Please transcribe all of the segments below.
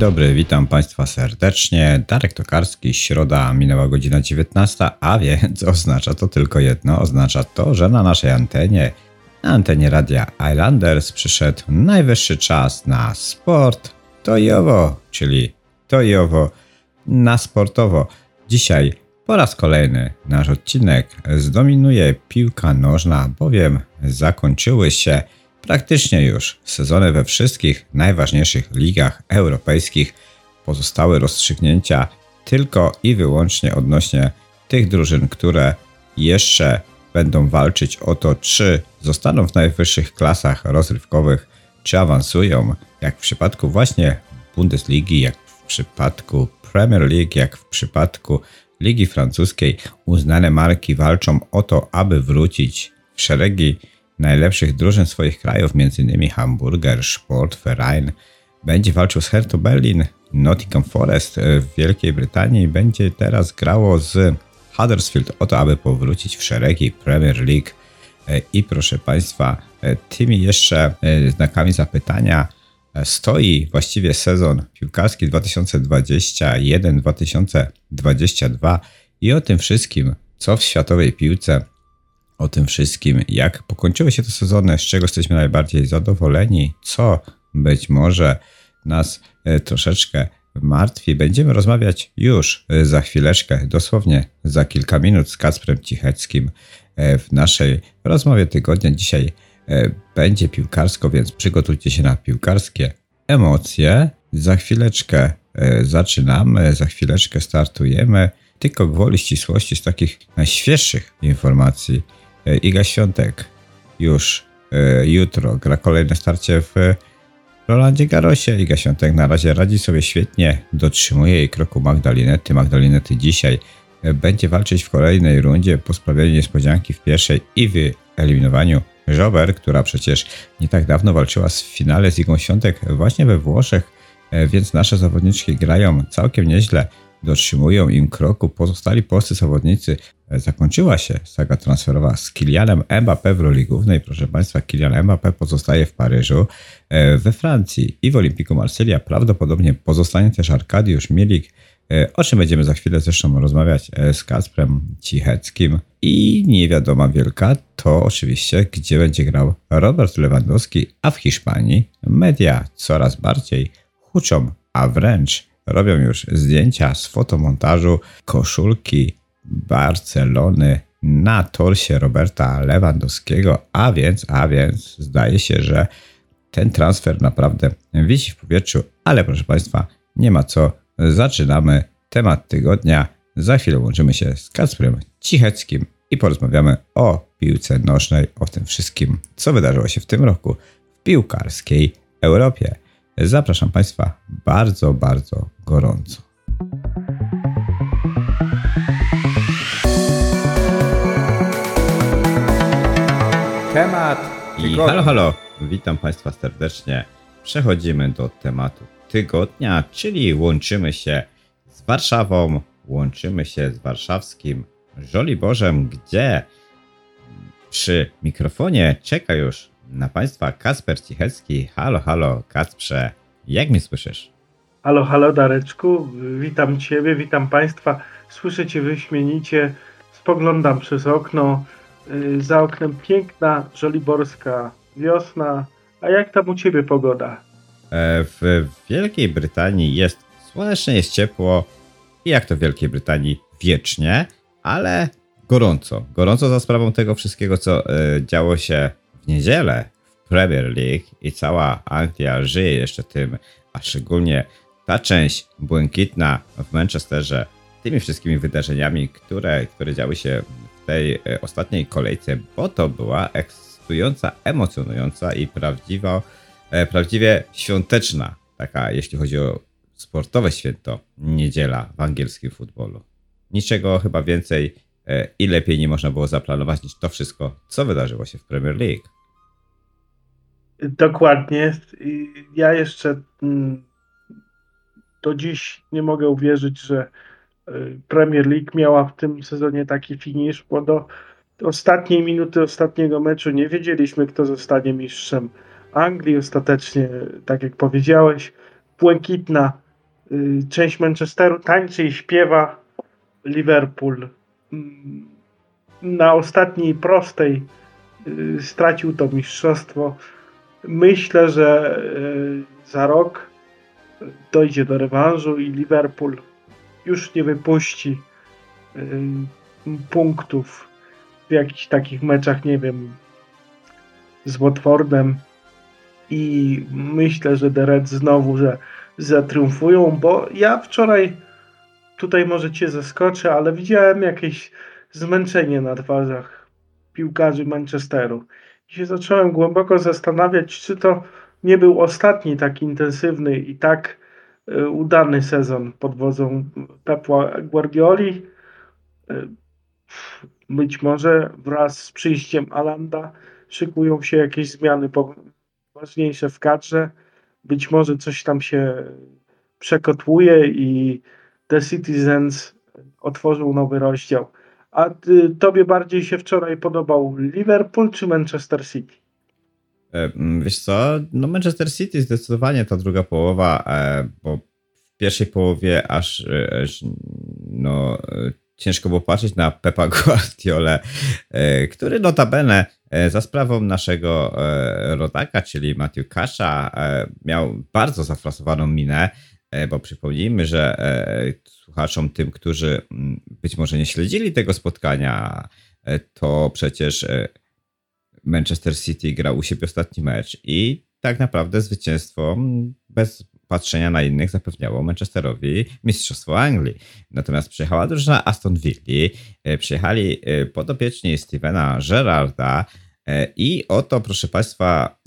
Dobry, witam Państwa serdecznie. Darek Tokarski, środa, minęła godzina 19, a więc oznacza to tylko jedno. Oznacza to, że na naszej antenie, na antenie Radia Islanders przyszedł najwyższy czas na sport tojowo, czyli tojowo na sportowo. Dzisiaj po raz kolejny nasz odcinek zdominuje piłka nożna, bowiem zakończyły się praktycznie już sezony we wszystkich najważniejszych ligach europejskich. Pozostały rozstrzygnięcia tylko i wyłącznie odnośnie tych drużyn, które jeszcze będą walczyć o to, czy zostaną w najwyższych klasach rozrywkowych, czy awansują, jak w przypadku właśnie Bundesligi, jak w przypadku Premier League, jak w przypadku Ligi Francuskiej. Uznane marki walczą o to, aby wrócić w szeregi najlepszych drużyn swoich krajów, m.in. Hamburger, Sport, Verein. Będzie walczył z Hertha Berlin, Nottingham Forest w Wielkiej Brytanii będzie teraz grało z Huddersfield o to, aby powrócić w szeregi Premier League. I proszę Państwa, tymi jeszcze znakami zapytania stoi właściwie sezon piłkarski 2021-2022 i o tym wszystkim, co w światowej piłce, o tym wszystkim, jak pokończyły się te sezony, z czego jesteśmy najbardziej zadowoleni, co być może nas e, troszeczkę martwi. Będziemy rozmawiać już e, za chwileczkę, dosłownie za kilka minut z Kacprem Cicheckim e, w naszej rozmowie tygodnia. Dzisiaj będzie piłkarsko, więc przygotujcie się na piłkarskie emocje. Za chwileczkę zaczynamy, za chwileczkę startujemy. Tylko gwoli ścisłości z takich najświeższych informacji. Iga Świątek już jutro gra kolejne starcie w Rolandzie Garosie. Iga Świątek na razie radzi sobie świetnie, dotrzymuje jej kroku Magdalinety. Magdalinety dzisiaj będzie walczyć w kolejnej rundzie po sprawieniu niespodzianki w pierwszej i wyeliminowaniu Jober, która przecież nie tak dawno walczyła w finale z Igą Świątek właśnie we Włoszech, więc nasze zawodniczki grają całkiem nieźle, dotrzymują im kroku. Pozostali polscy zawodnicy zakończyła się saga transferowa z Kilianem Mbappé w roli głównej. Proszę Państwa, Kilian Mbappé pozostaje w Paryżu, we Francji i w Olimpiku Marsylia. Prawdopodobnie pozostanie też Arkadiusz Milik, o czym będziemy za chwilę zresztą rozmawiać z Kasprem Cicheckim. I niewiadoma wielka to oczywiście, gdzie będzie grał Robert Lewandowski, a w Hiszpanii media coraz bardziej huczą, a wręcz robią już zdjęcia z fotomontażu koszulki Barcelony na torsie Roberta Lewandowskiego, a więc, a więc zdaje się, że ten transfer naprawdę wisi w powietrzu, ale proszę Państwa, nie ma co. Zaczynamy temat tygodnia. Za chwilę łączymy się z Kacprem Cicheckim i porozmawiamy o piłce nożnej, o tym wszystkim, co wydarzyło się w tym roku w piłkarskiej Europie. Zapraszam Państwa bardzo, bardzo gorąco. Temat i halo, halo, witam Państwa serdecznie. Przechodzimy do tematu tygodnia, czyli łączymy się z Warszawą, łączymy się z warszawskim Żoliborzem, gdzie przy mikrofonie czeka już na Państwa Kasper Cichecki. Halo, halo, Kasprze, jak mnie słyszysz? Halo, halo Dareczku, witam Ciebie, witam Państwa. Słyszę Cię wyśmienicie, spoglądam przez okno. Y, za oknem piękna żoliborska wiosna. A jak tam u Ciebie pogoda? E, w Wielkiej Brytanii jest słonecznie, jest ciepło i jak to w Wielkiej Brytanii wiecznie, ale gorąco. Gorąco za sprawą tego wszystkiego, co e, działo się w niedzielę w Premier League i cała Anglia żyje jeszcze tym, a szczególnie ta część błękitna w Manchesterze, tymi wszystkimi wydarzeniami, które, które działy się w tej e, ostatniej kolejce, bo to była ekscytująca, emocjonująca i prawdziwa, e, prawdziwie świąteczna, taka jeśli chodzi o sportowe święto, niedziela w angielskim futbolu. Niczego chyba więcej i lepiej nie można było zaplanować niż to wszystko, co wydarzyło się w Premier League. Dokładnie. Ja jeszcze mm, do dziś nie mogę uwierzyć, że y, Premier League miała w tym sezonie taki finisz, bo do ostatniej minuty ostatniego meczu nie wiedzieliśmy, kto zostanie mistrzem Anglii. Ostatecznie, tak jak powiedziałeś, błękitna y, część Manchesteru tańczy i śpiewa Liverpool. Mm, Na ostatniej prostej y, stracił to mistrzostwo. Myślę, że y, za rok dojdzie do rewanżu i Liverpool już nie wypuści y, punktów w jakichś takich meczach, nie wiem, z Watfordem i myślę, że The Reds znowu, że zatriumfują, bo ja wczoraj tutaj może cię zaskoczę, ale widziałem jakieś zmęczenie na twarzach piłkarzy Manchesteru i się zacząłem głęboko zastanawiać, czy to nie był ostatni tak intensywny i tak y, udany sezon pod wodzą Pepła Guardioli. Y, być może wraz z przyjściem Alanda szykują się jakieś zmiany ważniejsze w kadrze. Być może coś tam się przekotłuje i The Citizens otworzył nowy rozdział. A ty, tobie bardziej się wczoraj podobał Liverpool czy Manchester City? E, mm, Wiesz co, no Manchester City zdecydowanie ta druga połowa, e, bo w pierwszej połowie aż, e, aż no, ciężko było patrzeć na Pepa Guardiolę, e, który notabene za sprawą naszego rodaka, czyli Matthew Kasza, miał bardzo zafrasowaną minę, bo przypomnijmy, że e, słuchaczom, tym, którzy być może nie śledzili tego spotkania, e, to przecież e, Manchester City grał u siebie ostatni mecz i tak naprawdę zwycięstwo bez patrzenia na innych zapewniało Manchesterowi Mistrzostwo Anglii. Natomiast przyjechała drużyna Aston Villa, e, przyjechali e, podopieczni Stevena Gerrarda e, i oto, proszę Państwa,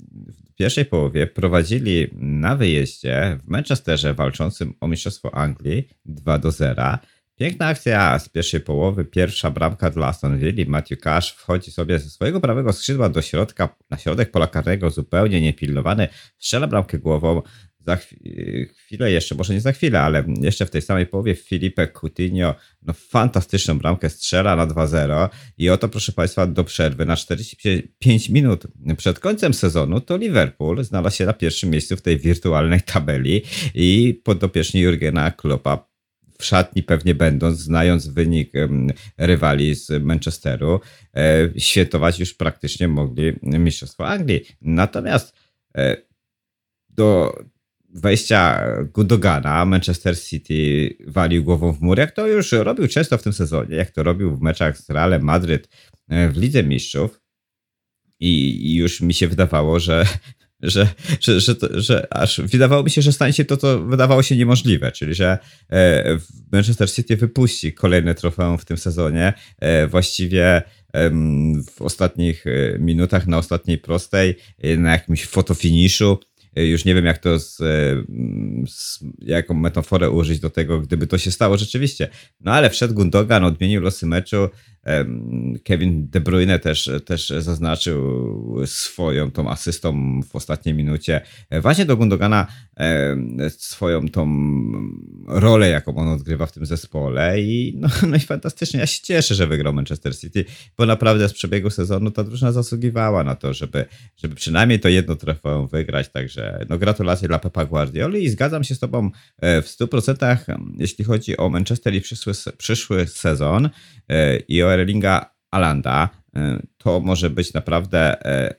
pierwszej połowie prowadzili na wyjeździe w Manchesterze walczącym o Mistrzostwo Anglii 2 do 0. Piękna akcja z pierwszej połowy, pierwsza bramka dla Aston Villa. Matthew Cash wchodzi sobie ze swojego prawego skrzydła do środka, na środek pola karnego, zupełnie niepilnowany, strzela bramkę głową. Za chwi- chwilę jeszcze, może nie za chwilę, ale jeszcze w tej samej połowie Filipe Coutinho no, fantastyczną bramkę strzela na 2-0 i oto proszę Państwa do przerwy na 45 minut przed końcem sezonu to Liverpool znalazł się na pierwszym miejscu w tej wirtualnej tabeli i podopieczni Jurgena Kloppa w szatni pewnie będąc, znając wynik rywali z Manchesteru, e, świętować już praktycznie mogli Mistrzostwo Anglii. Natomiast e, do wejścia Gudogana Manchester City walił głową w mur, jak to już robił często w tym sezonie, jak to robił w meczach z Realem Madryt e, w Lidze Mistrzów. I, już mi się wydawało, że, że, że, że, że aż wydawało mi się, że stanie się to, co wydawało się niemożliwe, czyli że e, Manchester City wypuści kolejne trofeum w tym sezonie. E, właściwie w ostatnich minutach, na ostatniej prostej, na jakimś fotofiniszu. E, Już nie wiem, jak to z, e, z jaką metaforę użyć do tego, gdyby to się stało rzeczywiście. No ale wszedł Gundogan, odmienił losy meczu. Kevin De Bruyne też, też zaznaczył swoją tą asystą w ostatniej minucie. E, Właśnie do Gundogana swoją tą rolę, jaką on odgrywa w tym zespole i no, no i fantastycznie. Ja się cieszę, że wygrał Manchester City, bo naprawdę z przebiegu sezonu ta drużyna zasługiwała na to, żeby, żeby przynajmniej to jedno trofeum wygrać, także no gratulacje dla Pepa Guardioli i zgadzam się z tobą e, w 100% em, jeśli chodzi o Manchester i przyszły, przyszły sezon i o Erlinga Alanda, e, to może być naprawdę e,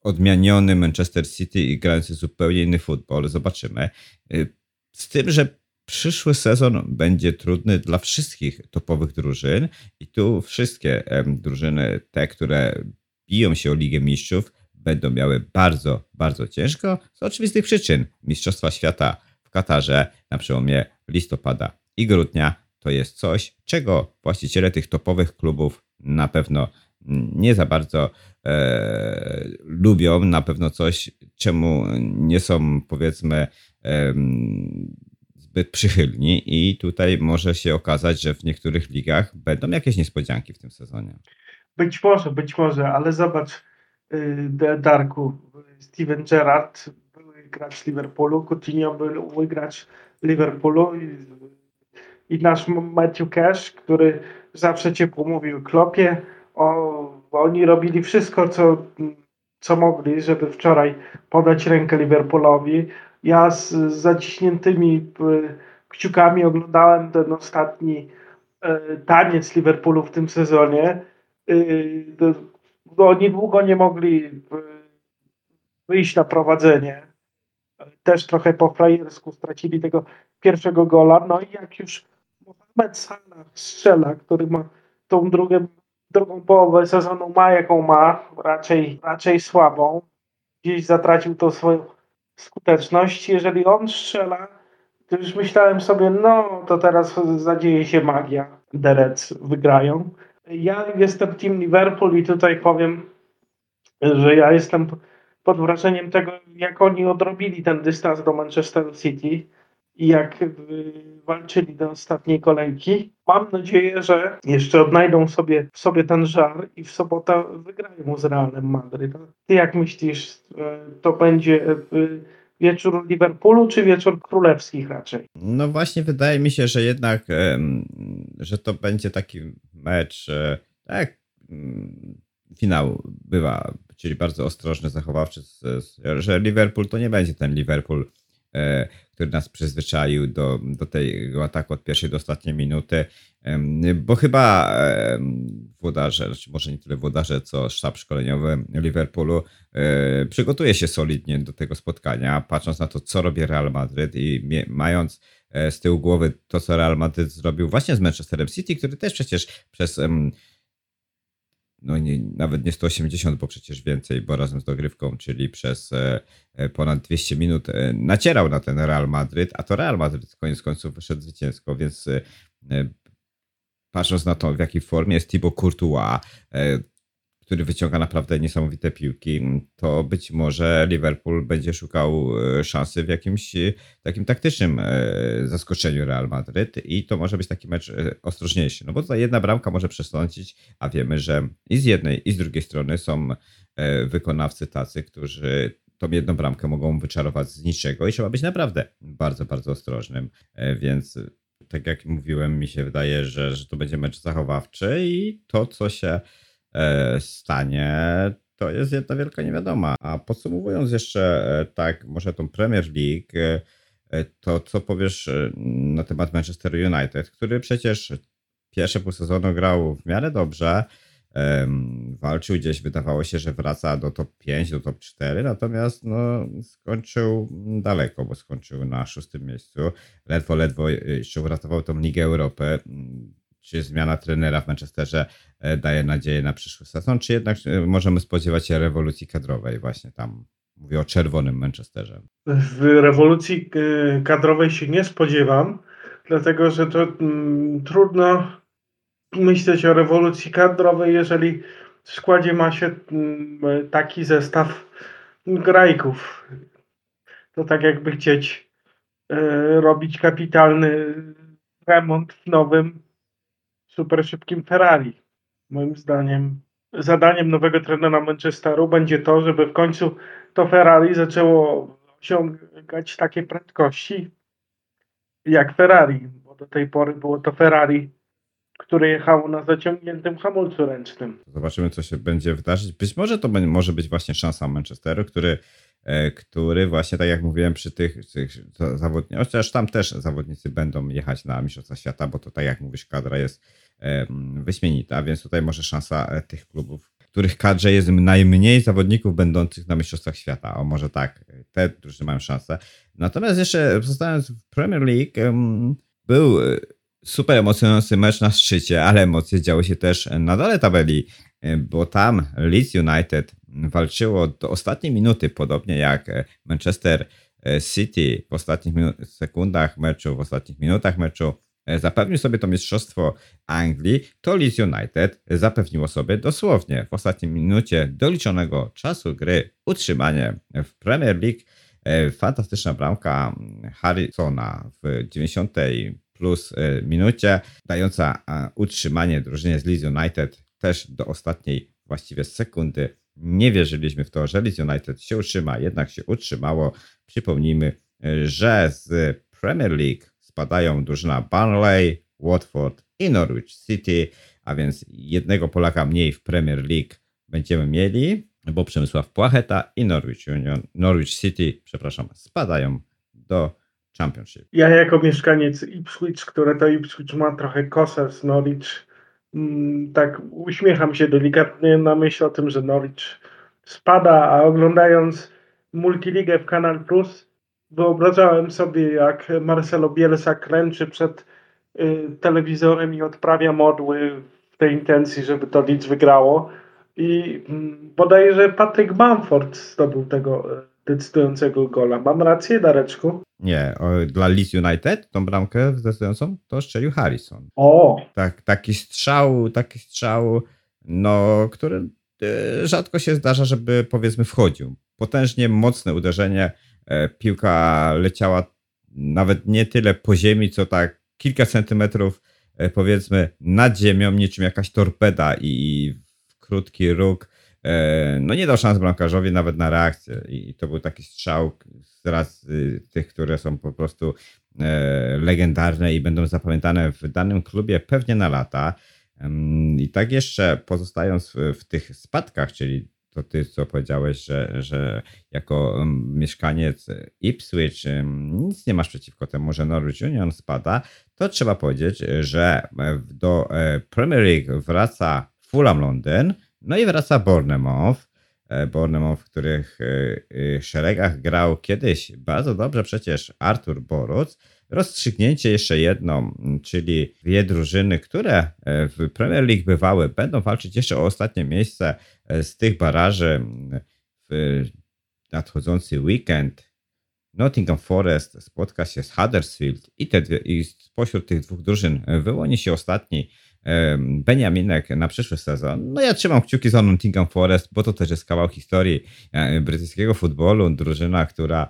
odmieniony Manchester City i grający zupełnie inny futbol. Zobaczymy. E, Z tym, że przyszły sezon będzie trudny dla wszystkich topowych drużyn i tu wszystkie drużyny, te, które biją się o Ligę Mistrzów, będą miały bardzo, bardzo ciężko z oczywistych przyczyn. Mistrzostwa Świata w Katarze na przełomie listopada i grudnia to jest coś, czego właściciele tych topowych klubów na pewno nie za bardzo e, lubią, na pewno coś, czemu nie są powiedzmy em, zbyt przychylni i tutaj może się okazać, że w niektórych ligach będą jakieś niespodzianki w tym sezonie. Być może, być może, ale zobacz, y, Darku, Steven Gerrard, były gracz Liverpoolu, Coutinho był gracz Liverpoolu i, nasz Matthew Cash, który zawsze ciepło mówił Klopie, o, oni robili wszystko, co, co mogli, żeby wczoraj podać rękę Liverpoolowi. Ja z, z zaciśniętymi kciukami oglądałem ten ostatni y, taniec Liverpoolu w tym sezonie. Y, to- bo oni długo nie mogli wyjść na prowadzenie. Też trochę po frajersku stracili tego pierwszego gola. No i jak już Mohamed Salah strzela, który ma tą drugą, drugą połowę sezonu ma jaką ma, raczej, raczej słabą. Gdzieś zatracił tą swoją skuteczność. Jeżeli on strzela, to już myślałem sobie, no to teraz zadzieje się magia. Reds wygrają. Ja jestem team Liverpool i tutaj powiem, że ja jestem pod wrażeniem tego, jak oni odrobili ten dystans do Manchester City i jak y, walczyli do ostatniej kolejki. Mam nadzieję, że jeszcze odnajdą sobie w sobie ten żar i w sobotę wygrają z Realem Madryt. Ty jak myślisz, y, to będzie y, wieczór Liverpoolu czy wieczór królewskich raczej? No właśnie, wydaje mi się, że jednak, że to będzie taki mecz, e, tak, mm, finał bywa, czyli bardzo ostrożny, zachowawczy, że Liverpool to nie będzie ten Liverpool, e, który nas przyzwyczaił do, do tego ataku od pierwszej do ostatniej minuty, bo chyba włodarze, znaczy może nie tyle włodarze, co sztab szkoleniowy Liverpoolu e, przygotuje się solidnie do tego spotkania, patrząc na to, co robi Real Madryt i mając e, z tyłu głowy to, co Real Madryt zrobił właśnie z Manchesterem City, który też przecież przez no nie, nawet nie 180, bo przecież więcej, bo razem z dogrywką, czyli przez e, e, ponad 200 minut e, nacierał na ten Real Madryt, a to Real Madryt koniec końców wyszedł zwycięsko, więc patrząc na to, w jakiej formie jest Thibaut Courtois, który wyciąga naprawdę niesamowite piłki, to być może Liverpool będzie szukał e, szansy w jakimś e, takim taktycznym e, zaskoczeniu Real Madryt i to może być taki mecz ostrożniejszy. No bo tutaj jedna bramka może przesądzić, a wiemy, że i z jednej, i z drugiej strony są wykonawcy tacy, którzy tą jedną bramkę mogą wyczarować z niczego i trzeba być naprawdę bardzo, bardzo ostrożnym. Więc tak jak mówiłem, mi się wydaje, że, że to będzie mecz zachowawczy i to, co się stanie, to jest jedna wielka niewiadoma. A podsumowując jeszcze e, tak, może tą Premier League, e, e, to co powiesz e, na temat Manchester United, który przecież pierwsze pół sezonu grał w miarę dobrze, walczył gdzieś, wydawało się, że wraca do top 5, do top 4, natomiast no, skończył daleko, bo skończył na szóstym miejscu. Ledwo, ledwo jeszcze uratował tą Ligę Europy. Czy zmiana trenera w Manchesterze e, daje nadzieję na przyszły sezon, czy jednak e, możemy spodziewać się rewolucji kadrowej właśnie tam? Mówię o czerwonym Manchesterze. W rewolucji y, kadrowej się nie spodziewam, dlatego że to mm, trudno myśleć o rewolucji kadrowej, jeżeli w składzie ma się mm, taki zestaw grajków. To tak jakby chcieć y, robić kapitalny remont w nowym, super szybkim Ferrari. Moim zdaniem zadaniem nowego trenera Manchesteru będzie to, żeby w końcu to Ferrari zaczęło osiągać takie prędkości jak Ferrari, bo do tej pory było to Ferrari, które jechało na zaciągniętym hamulcu ręcznym. Zobaczymy, co się będzie wydarzyć. Być może to może być właśnie szansa Manchesteru, który, e, który właśnie, tak jak mówiłem, przy tych, tych zawodnikach, chociaż tam też zawodnicy będą jechać na Mistrzostwa Świata, bo to, tak jak mówisz, kadra jest wyśmienita, więc tutaj może szansa e, tych klubów, których kadrze jest najmniej zawodników będących na Mistrzostwach Świata. O, może tak, te drużyny mają szansę. Natomiast jeszcze zostając w Premier League, był e, super emocjonujący mecz na szczycie, ale emocje działy się też na dole tabeli, e, bo tam Leeds United walczyło do ostatniej minuty, podobnie jak e, Manchester e, City w ostatnich sekundach meczu, w ostatnich minutach meczu e, zapewnił sobie to mistrzostwo Anglii, to Leeds United zapewniło sobie dosłownie w ostatniej minucie doliczonego czasu gry utrzymanie w Premier League. E, Fantastyczna bramka Harrisona w 90 plus e, minucie, dająca e, utrzymanie drużynie z Leeds United też do ostatniej właściwie sekundy. Nie wierzyliśmy w to, że Leeds United się utrzyma, jednak się utrzymało. Przypomnijmy, e, że z Premier League spadają drużyna Burnley, Watford i Norwich City, a więc jednego Polaka mniej w Premier League będziemy mieli, bo Przemysław Płacheta i Norwich Union, Norwich City, przepraszam, spadają do Championship. Ja jako mieszkaniec Ipswich, które to Ipswich ma trochę kosę z Norwich, mm, tak uśmiecham się delikatnie na myśl o tym, że Norwich spada, a oglądając multiligę w Kanal Plus wyobrażałem sobie jak Marcelo Bielsa kręczy przed y, telewizorem i odprawia modły w tej intencji, żeby to Leeds wygrało. I mm, bodajże Patryk Bamford zdobył tego y, decydującego gola. Mam rację, Dareczku? Nie, o, dla Leeds United tą bramkę zdecydującą to strzelił Harrison. O, Tak, taki strzał, taki strzał, no, który e, rzadko się zdarza, żeby powiedzmy wchodził. Potężnie mocne uderzenie, e, piłka leciała nawet nie tyle po ziemi, co tak kilka centymetrów e, powiedzmy nad ziemią, niczym jakaś torpeda i krótki róg. e, No nie dał szans bramkarzowi nawet na reakcję i to był taki strzał z razy tych, które są po prostu e, legendarne i będą zapamiętane w danym klubie pewnie na lata. I tak jeszcze pozostając w tych spadkach, czyli to ty, co powiedziałeś, że, że jako em, mieszkaniec Ipswich em, nic nie masz przeciwko temu, że Norwich Union spada, to trzeba powiedzieć, że e, do e, Premier League wraca Fulham Londyn, no i wraca Bournemouth. E, Bournemouth, w których szeregach grał kiedyś bardzo dobrze przecież Artur Boruc. Rozstrzygnięcie jeszcze jedno, m, czyli dwie drużyny, które e, w Premier League bywały, będą walczyć jeszcze o ostatnie miejsce e, z tych baraży m, w nadchodzący weekend. Nottingham Forest spotka się z Huddersfield i, te dwie, i spośród tych dwóch drużyn e, wyłoni się ostatni Beniaminek na przyszły sezon. No ja trzymam kciuki za Nottingham Forest, bo to też jest kawał historii brytyjskiego futbolu. Drużyna, która,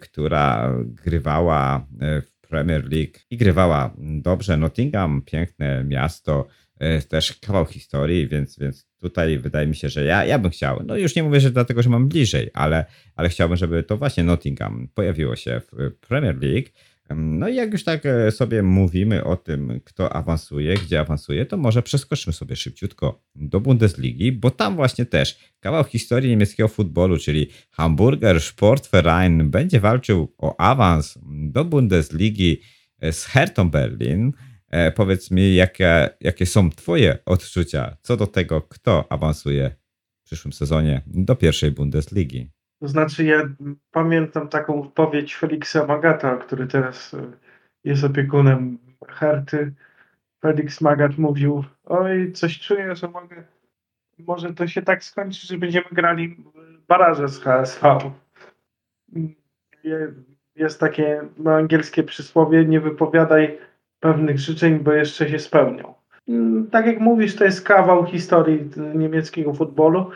która grywała e, w Premier League i grywała dobrze. Nottingham, piękne miasto, e, też kawał historii, więc, więc tutaj wydaje mi się, że ja, ja bym chciał. No już nie mówię, że dlatego, że mam bliżej, ale, ale chciałbym, żeby to właśnie Nottingham pojawiło się w Premier League. No i jak już tak e, sobie mówimy o tym, kto awansuje, gdzie awansuje, to może przeskoczmy sobie szybciutko do Bundesligi, bo tam właśnie też kawał historii niemieckiego futbolu, czyli Hamburger Sportverein będzie walczył o awans do Bundesligi e, z Hertą Berlin. E, powiedz mi, jakie, jakie są Twoje odczucia co do tego, kto awansuje w przyszłym sezonie do pierwszej Bundesligi? To znaczy ja pamiętam taką wypowiedź Feliksa Magata, który teraz y, jest opiekunem Herty. Felix Magat mówił, oj, coś czuję, że mogę, może to się tak skończy, że będziemy grali baraże z HSV. Je- Jest takie no, angielskie przysłowie, nie wypowiadaj pewnych życzeń, bo jeszcze się spełnią. Mm, Tak jak mówisz, to jest kawał historii niemieckiego futbolu,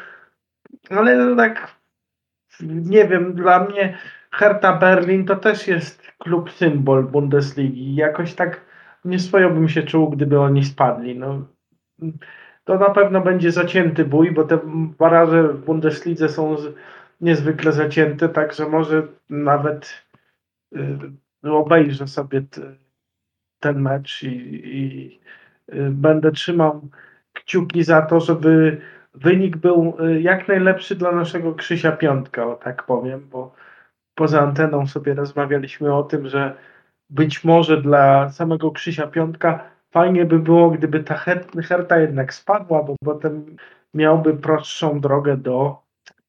ale tak nie wiem, dla mnie Hertha Berlin to też jest klub symbol Bundesligi. Jakoś tak nieswojo bym się czuł, gdyby oni spadli. No, to na pewno będzie zacięty bój, bo te baraże w Bundeslidze są z, niezwykle zacięte, także może nawet y, obejrzę sobie t, ten mecz i, i y, będę trzymał kciuki za to, żeby wynik był y, jak najlepszy dla naszego Krzysia Piątka, o tak powiem, bo poza anteną sobie rozmawialiśmy o tym, że być może dla samego Krzysia Piątka fajnie by było, gdyby ta Her- Herta jednak spadła, bo potem miałby prostszą drogę do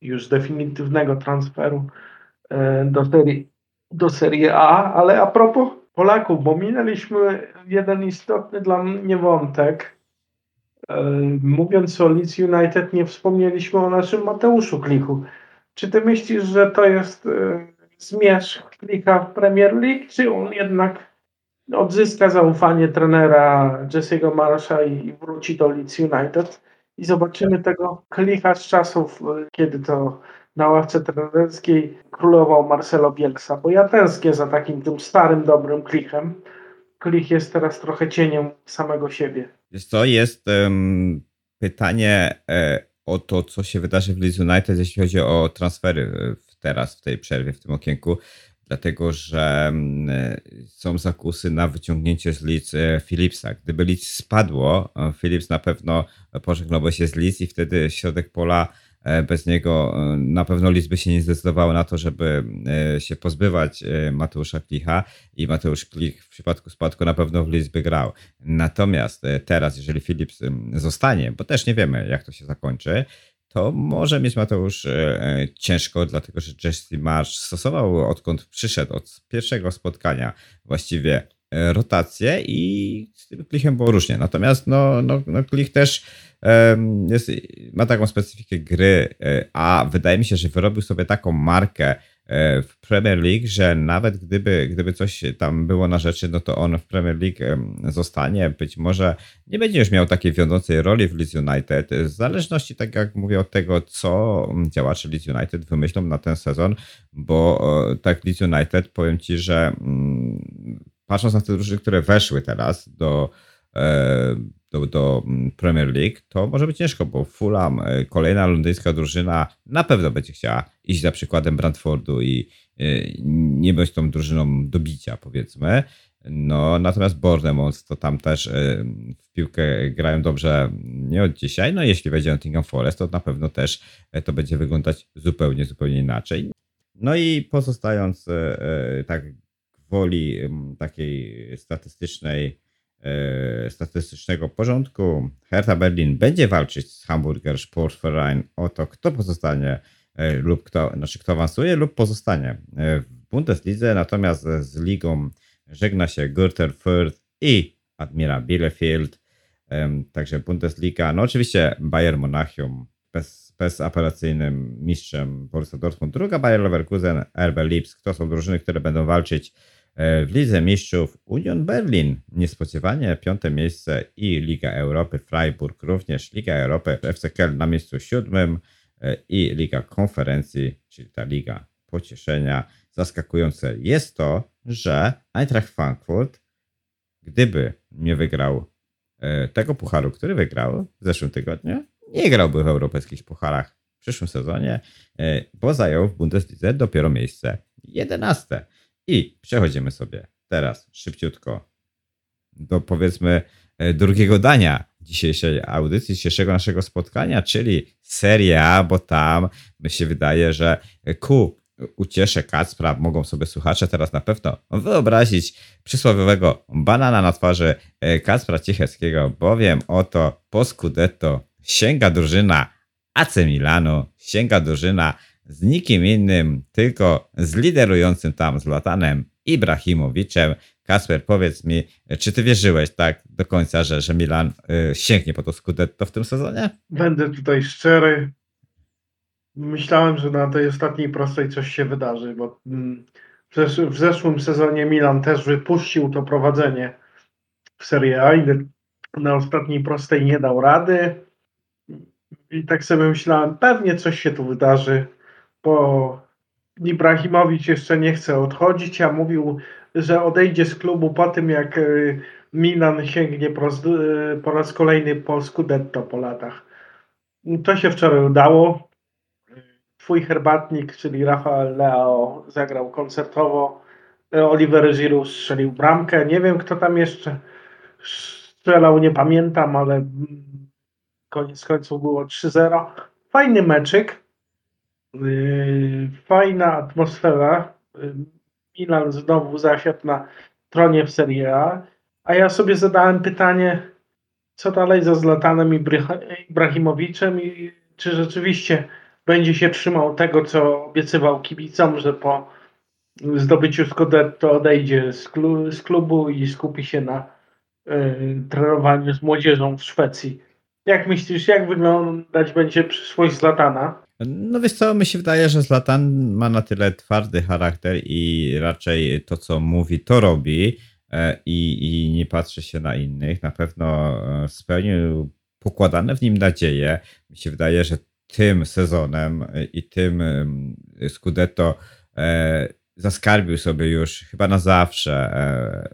już definitywnego transferu e, do serii, do serii A, ale a propos Polaków, bo minęliśmy jeden istotny dla mnie wątek. E, Mówiąc o Leeds United, nie wspomnieliśmy o naszym Mateuszu Klichu. Czy ty myślisz, że to jest e, zmierzch Klicha w Premier League, czy on jednak odzyska zaufanie trenera Jesse'ego Marsha i wróci do Leeds United? I zobaczymy tego Klicha z czasów, e, kiedy to na ławce trenerskiej królował Marcelo Bielsa, bo ja tęsknię za takim tym starym, dobrym Klichem. Klich jest teraz trochę cieniem samego siebie. Wiesz co, jest em, pytanie e, o to, co się wydarzy w Leeds United, jeśli chodzi o transfery e, w, teraz, w tej przerwie, w tym okienku, dlatego że są zakusy na wyciągnięcie z Leeds e, Philipsa. Gdyby Leeds spadło, e, Philips na pewno pożegnałby się z Leeds i wtedy środek pola Bez niego e, na pewno Leeds by się nie zdecydowały na to, żeby e, się pozbywać e, Mateusza Klicha i Mateusz Klich w przypadku spadku na pewno w Leeds by grał. Natomiast e, teraz, jeżeli Philips zostanie, bo też nie wiemy jak to się zakończy, to może mieć Mateusz e, e, ciężko, dlatego że Jesse Marsh stosował odkąd przyszedł od pierwszego spotkania właściwie e, rotację i z tym Klichem było różnie. Natomiast no, no, no Klich też jest, ma taką specyfikę gry, e, a wydaje mi się, że wyrobił sobie taką markę e, w Premier League, że nawet gdyby, gdyby coś tam było na rzeczy, no to on w Premier League zostanie. Być może nie będzie już miał takiej wiodącej roli w Leeds United, w zależności, tak jak mówię, od tego, co działacze Leeds United wymyślą na ten sezon, bo e, tak Leeds United, powiem Ci, że mm, patrząc na te drużyny, które weszły teraz do, e, do, do mm, Premier League, to może być ciężko, bo Fulham, e, kolejna londyńska drużyna, na pewno będzie chciała iść za przykładem Brentfordu i e, nie być tą drużyną do bicia, powiedzmy. No, natomiast Bournemouth to tam też w piłkę grają dobrze nie od dzisiaj. No, jeśli wejdzie Nottingham Forest, to na pewno też to będzie wyglądać zupełnie, zupełnie inaczej. No i pozostając tak woli takiej statystycznej, e, statystycznego porządku, Hertha Berlin będzie walczyć z Hamburger Sportverein. O to, kto pozostanie e, lub kto, znaczy kto awansuje lub pozostanie e, w Bundeslidze, natomiast z ligą żegna się Gürtel Fürth i Admira Bielefeld. Także Bundesliga, no oczywiście Bayern Monachium bez, bezapelacyjnym mistrzem Borussia Dortmund, druga Bayer Leverkusen, RB Lipsk, to są drużyny, które będą walczyć w Lidze Mistrzów. Union Berlin niespodziewanie piąte miejsce i Liga Europy, Freiburg również, Liga Europy, FC Köln na miejscu siódmym e, i Liga Konferencji, czyli ta Liga Pocieszenia. Zaskakujące jest to, że Eintracht Frankfurt, gdyby nie wygrał e, tego pucharu, który wygrał w zeszłym tygodniu, nie grałby w europejskich pucharach w przyszłym sezonie, e, bo zajął w Bundeslidze dopiero miejsce 11. I przechodzimy sobie teraz szybciutko do powiedzmy e, drugiego dania dzisiejszej audycji, dzisiejszego naszego spotkania, czyli Serie A, bo tam mi się wydaje, że ku ucieszę Kacpra mogą sobie słuchacze teraz na pewno wyobrazić przysłowiowego banana na twarzy e, Kacpra Cicheckiego, bowiem oto po Scudetto sięga drużyna AC Milanu, sięga drużyna z nikim innym, tylko z liderującym tam Zlatanem Ibrahimowiczem. Kasper, powiedz mi, czy ty wierzyłeś tak do końca, że, że Milan y, sięgnie po to Scudetto w tym sezonie? Będę tutaj szczery. Myślałem, że na tej ostatniej prostej coś się wydarzy, bo mm, w, zesz w zeszłym sezonie Milan też wypuścił to prowadzenie w Serie A i na ostatniej prostej nie dał rady. I tak sobie myślałem, pewnie coś się tu wydarzy, bo Ibrahimowicz jeszcze nie chce odchodzić, a mówił, że odejdzie z klubu po tym, jak y, Milan sięgnie po raz, y, po raz kolejny po Scudetto po latach. To się wczoraj udało. Twój herbatnik, czyli Rafael Leo, zagrał koncertowo. Oliver Giroud strzelił bramkę. Nie wiem, kto tam jeszcze strzelał, nie pamiętam, ale mm, koniec końców było 3-0. Fajny meczyk. Yy, Fajna atmosfera. Yy, Milan znowu zasiadł na tronie w Serie A. A ja sobie zadałem pytanie, co dalej ze Zlatanem Ibra- Ibrahimowiczem i czy rzeczywiście będzie się trzymał tego, co obiecywał kibicom, że po zdobyciu Scudetto odejdzie z, klu- z klubu i skupi się na y, trenowaniu z młodzieżą w Szwecji. Jak myślisz, jak wyglądać będzie przyszłość Zlatana? No wiesz co, mi się wydaje, że Zlatan ma na tyle twardy charakter i raczej to, co mówi, to robi e, i, i nie patrzy się na innych. Na pewno e, spełnił pokładane w nim nadzieje. Mi się wydaje, że tym sezonem e, i tym em, Scudetto zaskarbił sobie już chyba na zawsze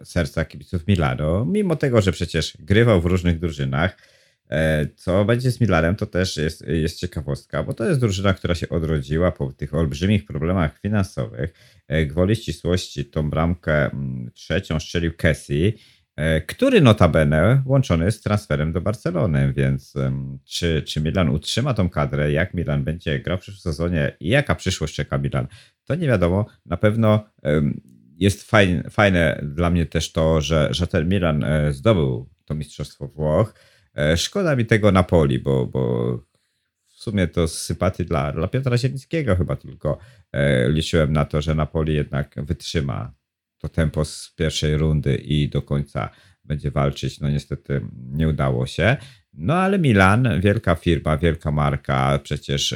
serca kibiców Milano, mimo tego, że przecież grywał w różnych drużynach. E, Co będzie z Milanem, to też jest, jest ciekawostka, bo to jest drużyna, która się odrodziła po tych olbrzymich problemach finansowych. E, Gwoli ścisłości tą bramkę mm, trzecią strzelił Kessi e, który notabene łączony jest z transferem do Barcelony, więc czy, czy Milan utrzyma tą kadrę, jak Milan będzie grał w przyszłym sezonie i jaka przyszłość czeka Milan, to nie wiadomo. Na pewno jest fajne, fajne dla mnie też to, że, że ten Milan zdobył to Mistrzostwo Włoch. E, szkoda mi tego Napoli, bo, bo w sumie to z sympatii dla, dla Piotra Zielińskiego chyba tylko e, liczyłem na to, że Napoli jednak wytrzyma to tempo z pierwszej rundy i do końca będzie walczyć. No niestety nie udało się. No ale Milan, wielka firma, wielka marka, przecież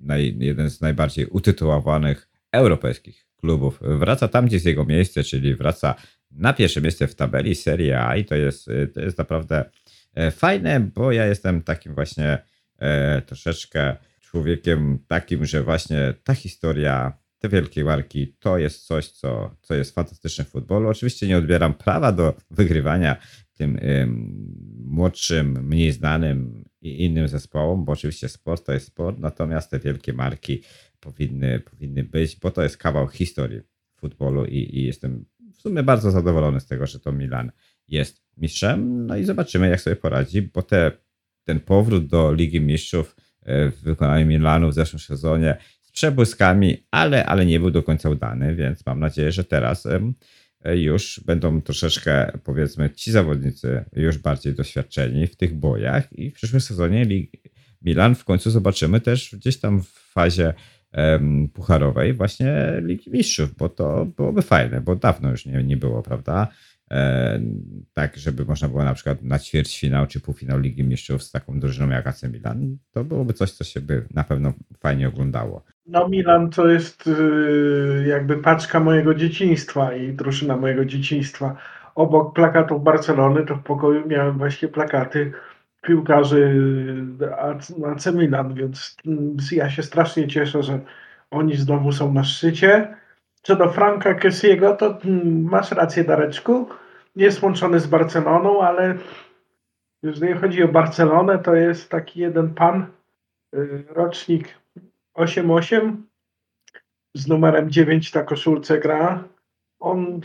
naj, jeden z najbardziej utytułowanych europejskich klubów. Wraca tam, gdzie jest jego miejsce, czyli wraca na pierwsze miejsce w tabeli Serie A i to jest, to jest naprawdę e, fajne, bo ja jestem takim właśnie e, troszeczkę człowiekiem takim, że właśnie ta historia, te wielkie marki, to jest coś, co, co jest fantastyczne w futbolu. Oczywiście nie odbieram prawa do wygrywania tym młodszym, mniej znanym i innym zespołom, bo oczywiście sport to jest sport, natomiast te wielkie marki powinny, powinny być, bo to jest kawał historii futbolu i, i jestem w sumie bardzo zadowolony z tego, że to Milan jest mistrzem. No i zobaczymy, jak sobie poradzi, bo te, ten powrót do Ligi Mistrzów e, w wykonaniu Milanu w zeszłym sezonie z przebłyskami, ale, ale nie był do końca udany, więc mam nadzieję, że teraz e, już będą troszeczkę, powiedzmy, ci zawodnicy już bardziej doświadczeni w tych bojach i w przyszłym sezonie Milan w końcu zobaczymy też gdzieś tam w fazie pucharowej właśnie Ligi Mistrzów, bo to byłoby fajne, bo dawno już nie, nie było, prawda? E, tak, żeby można było na przykład na ćwierćfinał czy półfinał Ligi Mistrzów z taką drużyną jak AC Milan, to byłoby coś, co się by na pewno fajnie oglądało. No Milan to jest y, jakby paczka mojego dzieciństwa i drużyna mojego dzieciństwa. Obok plakatów Barcelony to w pokoju miałem właśnie plakaty piłkarzy AC Milan, więc mm, ja się strasznie cieszę, że oni znowu są na szczycie. Co do Franka Kessiego, to mm, masz rację, Dareczku. Nie jest łączony z Barceloną, ale jeżeli chodzi o Barcelonę, to jest taki jeden pan, y, rocznik 8-8, z numerem 9 na koszulce gra. On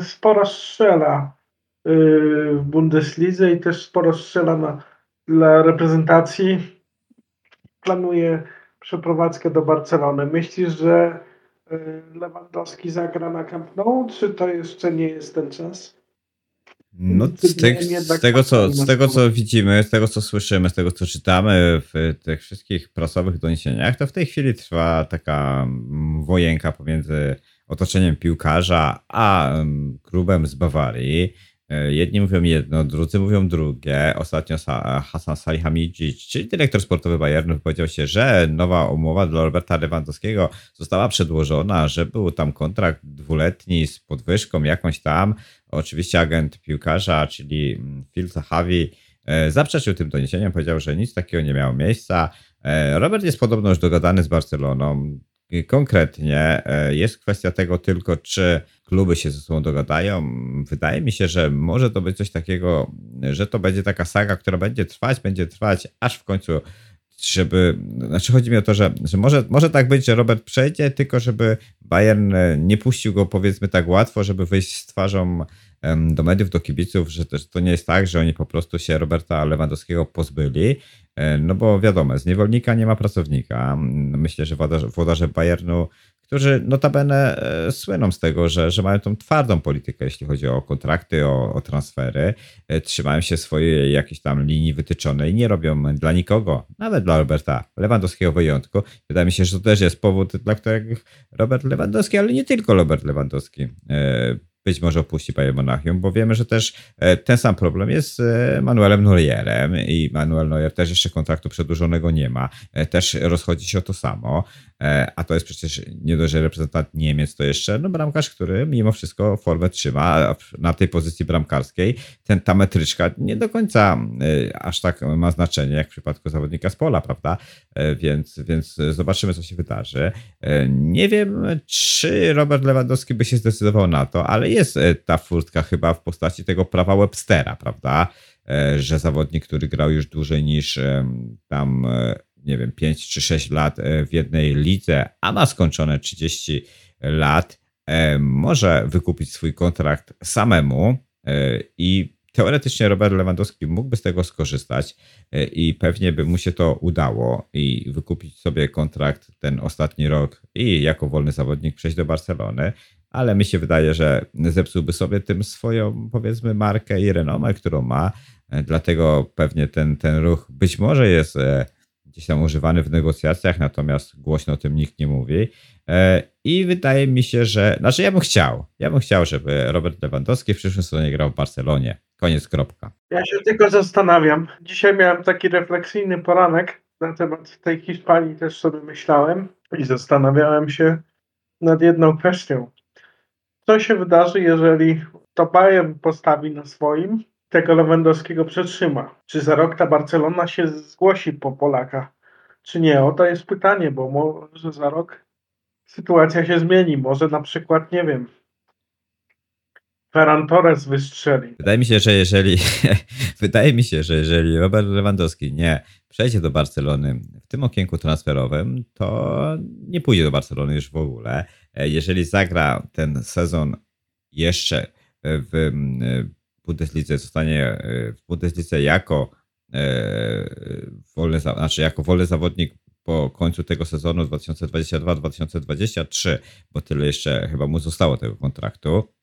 sporo strzela w Bundeslidze i też sporo strzela na, dla reprezentacji. Planuje przeprowadzkę do Barcelony. Myślisz, że y, Lewandowski zagra na Camp Nou, czy to jeszcze nie jest ten czas? No, z, te, z, tego, co, z tego, co widzimy, z tego, co słyszymy, z tego, co czytamy w tych wszystkich prasowych doniesieniach, to w tej chwili trwa taka mm, wojenka pomiędzy otoczeniem piłkarza a mm, klubem z Bawarii. E, jedni mówią jedno, drudzy mówią drugie. Ostatnio Hasan Salihamidzic, czyli dyrektor sportowy Bayernu, powiedział się, że nowa umowa dla Roberta Lewandowskiego została przedłożona, że był tam kontrakt dwuletni z podwyżką jakąś tam. Oczywiście agent piłkarza, czyli mm, Phil Zahavi, e, zaprzeczył tym doniesieniom, powiedział, że nic takiego nie miało miejsca. E, Robert jest podobno już dogadany z Barceloną. Konkretnie jest kwestia tego tylko, czy kluby się ze sobą dogadają. Wydaje mi się, że może to być coś takiego, że to będzie taka saga, która będzie trwać, będzie trwać, aż w końcu żeby, znaczy chodzi mi o to, że, że może, może tak być, że Robert przejdzie, tylko żeby Bayern nie puścił go powiedzmy tak łatwo, żeby wyjść z twarzą do mediów, do kibiców, że też to nie jest tak, że oni po prostu się Roberta Lewandowskiego pozbyli, e, no bo wiadomo, z niewolnika nie ma pracownika. Myślę, że włodarze Bayernu którzy notabene e, słyną z tego, że, że mają tą twardą politykę, jeśli chodzi o kontrakty, o, o transfery, e, trzymają się swojej jakiejś tam linii wytyczonej, nie robią dla nikogo, nawet dla Roberta Lewandowskiego wyjątku. Wydaje mi się, że to też jest powód, dla którego Robert Lewandowski, ale nie tylko Robert Lewandowski e, być może opuści Bayern Monachium, bo wiemy, że też ten sam problem jest z Manuelem Neuerem i Manuel Neuer też jeszcze kontraktu przedłużonego nie ma. Też rozchodzi się o to samo, a to jest przecież nie dość, że reprezentant Niemiec, to jeszcze no, bramkarz, który mimo wszystko formę trzyma na tej pozycji bramkarskiej. Ten, ta metryczka nie do końca aż tak ma znaczenie, jak w przypadku zawodnika z pola, prawda? Więc, więc zobaczymy, co się wydarzy. Nie wiem, czy Robert Lewandowski by się zdecydował na to, ale jest e, ta furtka chyba w postaci tego prawa Webstera, prawda? E, że zawodnik, który grał już dłużej niż tam, e, nie wiem, 5 czy 6 lat w jednej lidze, a ma skończone 30 lat, może wykupić swój kontrakt samemu E, I teoretycznie Robert Lewandowski mógłby z tego skorzystać e, i pewnie by mu się to udało i wykupić sobie kontrakt ten ostatni rok i jako wolny zawodnik przejść do Barcelony, ale mi się wydaje, że zepsułby sobie tym swoją, powiedzmy, markę i renomę, którą ma. E, dlatego pewnie ten, ten ruch być może jest gdzieś tam używany w negocjacjach, natomiast głośno o tym nikt nie mówi. E, I wydaje mi się, że. Znaczy, ja bym chciał. Ja bym chciał, żeby Robert Lewandowski w przyszłym sezonie grał w Barcelonie. Koniec, kropka. Ja się tylko zastanawiam. Dzisiaj miałem taki refleksyjny poranek na temat tej Hiszpanii, też sobie myślałem i zastanawiałem się nad jedną kwestią. Co się wydarzy, jeżeli to Bayern postawi na swoim, tego Lewandowskiego przetrzyma? Czy za rok ta Barcelona się zgłosi po Polaka, czy nie? O to jest pytanie, bo może za rok sytuacja się zmieni. Może na przykład, nie wiem, Ferran Torres wystrzeli. Wydaje mi się, że jeżeli wydaje mi się, że jeżeli Robert Lewandowski nie przejdzie do Barcelony w tym okienku transferowym, to nie pójdzie do Barcelony już w ogóle. Jeżeli zagra ten sezon jeszcze w Bundeslidze, zostanie w Bundeslidze jako wolny, znaczy jako wolny zawodnik po końcu tego sezonu 2022-2023, bo tyle jeszcze chyba mu zostało tego kontraktu.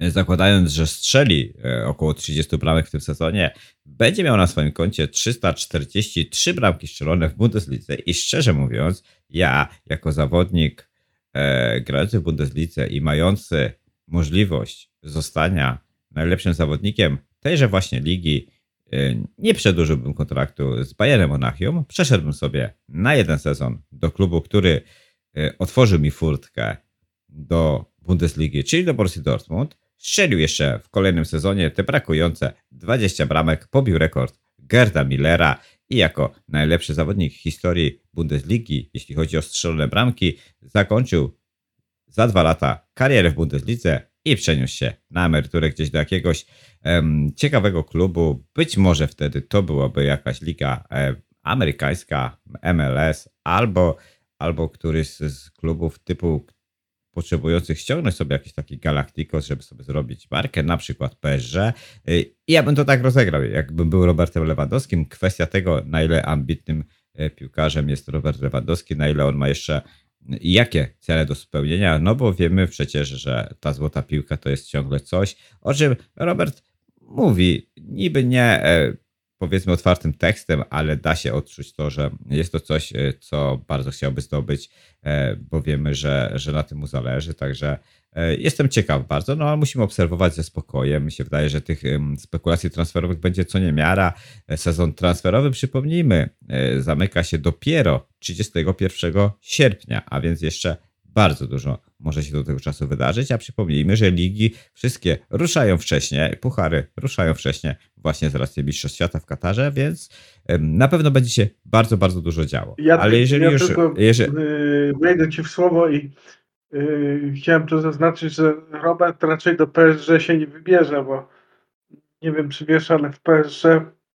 Zakładając, że strzeli e, około 30 bramek w tym sezonie, będzie miał na swoim koncie 343 bramki strzelone w Bundeslidze i szczerze mówiąc, ja jako zawodnik e, grający w Bundeslidze i mający możliwość zostania najlepszym zawodnikiem tejże właśnie ligi, Y, nie przedłużyłbym kontraktu z Bayernem Monachium, przeszedłbym sobie na jeden sezon do klubu, który y, otworzył mi furtkę do Bundesligi, czyli do Borussii Dortmund. Strzelił jeszcze w kolejnym sezonie te brakujące 20 bramek, pobił rekord Gerda Millera i jako najlepszy zawodnik historii Bundesligi, jeśli chodzi o strzelone bramki, zakończył za dwa lata karierę w Bundeslidze i przeniósł się na emeryturę gdzieś do jakiegoś ciekawego klubu. Być może wtedy to byłaby jakaś liga e, amerykańska, MLS, albo, albo któryś z klubów typu potrzebujących ściągnąć sobie jakiś taki Galacticos, żeby sobie zrobić markę, na przykład PSG. I ja bym to tak rozegrał, jakbym był Robertem Lewandowskim. Kwestia tego, na ile ambitnym e, piłkarzem jest Robert Lewandowski, na ile on ma jeszcze jakie cele do spełnienia, no bo wiemy przecież, że ta złota piłka to jest ciągle coś, o czym Robert mówi, niby nie e, powiedzmy otwartym tekstem, ale da się odczuć to, że jest to coś, e, co bardzo chciałby zdobyć, e, bo wiemy, że, że na tym mu zależy, także jestem ciekaw bardzo, no ale musimy obserwować ze spokojem. Mi się wydaje, że tych spekulacji transferowych będzie co niemiara. Sezon transferowy, przypomnijmy, zamyka się dopiero 31 sierpnia, a więc jeszcze bardzo dużo może się do tego czasu wydarzyć, a przypomnijmy, że ligi wszystkie ruszają wcześniej, puchary ruszają wcześniej właśnie z racji Mistrzostw Świata w Katarze, więc na pewno będzie się bardzo, bardzo dużo działo. Ja, Ale jeżeli ja już... Tylko, jeżeli... Y, wejdę Ci w słowo i chciałem tu zaznaczyć, że Robert raczej do PSG się nie wybierze, bo nie wiem czy wiesz, ale w PSG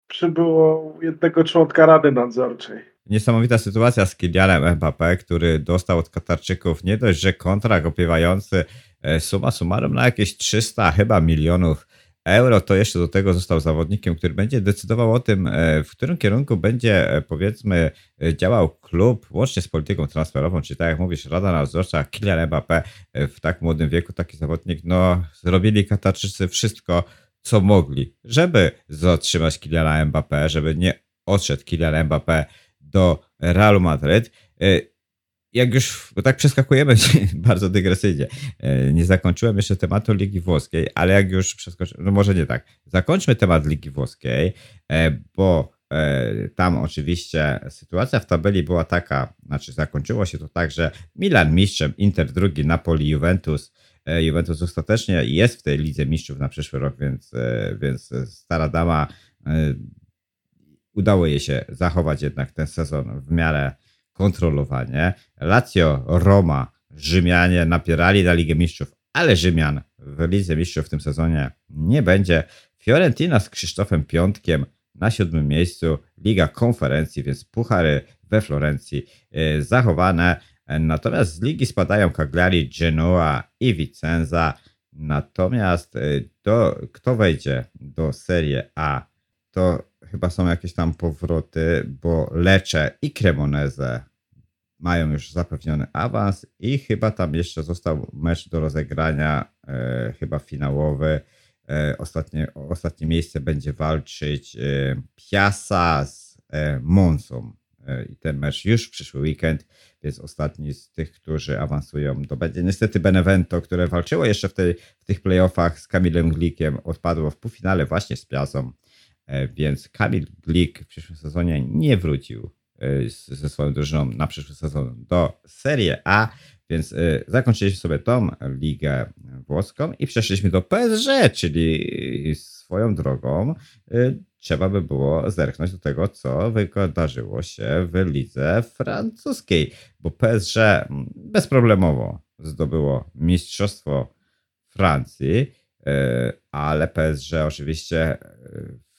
przybyło jednego członka Rady Nadzorczej. Niesamowita sytuacja z Kylianem Mbappé, który dostał od Katarczyków nie dość, że kontrakt opiewający e, suma summarum na jakieś 300 chyba milionów euro, to jeszcze do tego został zawodnikiem, który będzie decydował o tym, e, w którym kierunku będzie e, powiedzmy działał klub, łącznie z polityką transferową, czyli tak jak mówisz, Rada Nadzorcza, Kylian Mbappé w tak młodym wieku, taki zawodnik, no zrobili Katarczycy wszystko, co mogli, żeby zatrzymać Kyliana Mbappé, żeby nie odszedł Kylian Mbappé do Realu Madryt. E, jak już, bo tak przeskakujemy bardzo dygresyjnie, e, nie zakończyłem jeszcze tematu Ligi Włoskiej, ale jak już przeskoczyłem, no może nie tak, zakończmy temat Ligi Włoskiej, e, bo tam oczywiście sytuacja w tabeli była taka, znaczy zakończyło się to tak, że Milan mistrzem, Inter drugi, Napoli, Juventus. Juventus ostatecznie jest w tej lidze mistrzów na przyszły rok, więc, więc stara dama udało jej się zachować jednak ten sezon w miarę kontrolowanie. Lazio, Roma, Rzymianie napierali na Ligę Mistrzów, ale Rzymian w Lidze Mistrzów w tym sezonie nie będzie. Fiorentina z Krzysztofem Piątkiem na siódmym miejscu, Liga Konferencji, więc puchary we Florencji yy, zachowane. Natomiast z ligi spadają Cagliari, Genoa i Vicenza. Natomiast y, do, kto wejdzie do Serie A, to chyba są jakieś tam powroty, bo Lecze i Cremoneze mają już zapewniony awans i chyba tam jeszcze został mecz do rozegrania, e, chyba finałowy. E, ostatnie, ostatnie miejsce będzie walczyć e, Piasa z e, Monsą. E, I ten mecz już w przyszły weekend, więc ostatni z tych, którzy awansują, to będzie niestety Benevento, które walczyło jeszcze w, tej, w tych playoffach z Kamilem Glikiem, odpadło w półfinale właśnie z Piasą. E, Więc Kamil Glik w przyszłym sezonie nie wrócił ze swoją drużyną na przyszły sezon do Serie A, więc e, zakończyliśmy sobie tą ligę włoską i przeszliśmy do PSG, czyli swoją drogą trzeba by było zerknąć do tego, co wydarzyło się w lidze francuskiej, bo PSG mm, bezproblemowo zdobyło mistrzostwo Francji, ale PSG oczywiście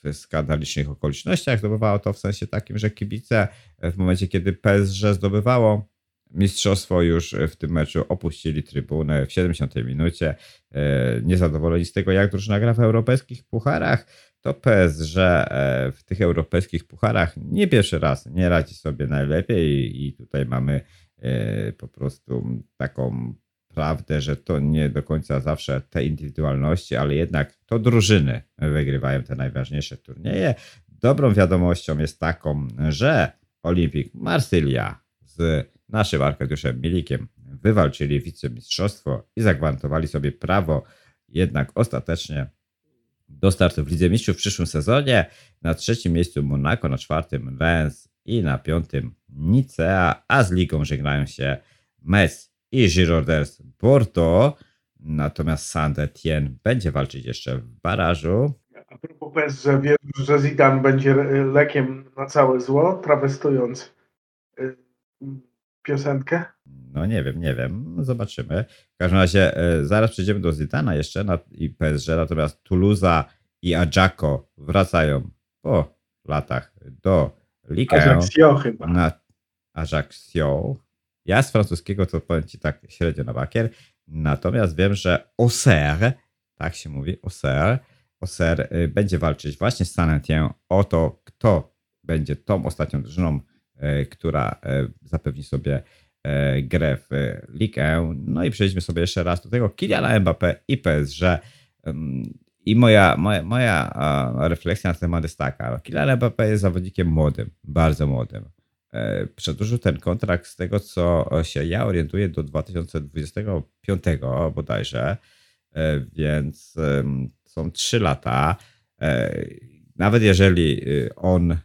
w skandalicznych okolicznościach zdobywało to w sensie takim, że kibice w momencie, kiedy PSG zdobywało mistrzostwo już w tym meczu opuścili trybunę w 70 minucie. E, Niezadowoleni z tego, jak drużyna gra w europejskich pucharach, to PSG e, w tych europejskich pucharach nie pierwszy raz nie radzi sobie najlepiej i tutaj mamy e, po prostu taką prawdę, że to nie do końca zawsze te indywidualności, ale jednak to drużyny wygrywają te najważniejsze turnieje. Dobrą wiadomością jest taką, że Olimpik Marsylia z naszym Arkadiuszem Milikiem wywalczyli wicemistrzostwo i zagwarantowali sobie prawo jednak ostatecznie do startu w Lidze Mistrzów w przyszłym sezonie. Na trzecim miejscu Monaco, na czwartym Rennes i na piątym Nicea, a z ligą żegnają się Metz i Girondins Bordeaux. Natomiast Saint-Etienne będzie walczyć jeszcze w barażu. A propos PSG, wiesz, że Zidane będzie lekiem na całe zło, trawestując y, piosenkę? No nie wiem, nie wiem, zobaczymy. W każdym razie e, zaraz przejdziemy do Zidana jeszcze na, i PSG, natomiast Toulouse i Ajacco wracają po latach do Ligue 1 Ajaccio chyba. na Ajaccio. Ja z francuskiego to powiem Ci tak średnio na bakier, natomiast wiem, że Auxerre, tak się mówi, Auxerre, Auxerre y, będzie walczyć właśnie z Saint-Étienne o to, kto będzie tą ostatnią drużyną, y, która y, zapewni sobie grę w 1. No i przejdźmy sobie jeszcze raz do tego Kyliana Mbappé i PSG. I moja, moja, moja refleksja na temat jest taka. Kylian Mbappé jest zawodnikiem młodym, bardzo młodym. E, Przedłużył ten kontrakt z tego, co się ja orientuję do 2025 bodajże, E, więc są 3 lata. E, Nawet jeżeli y, on y,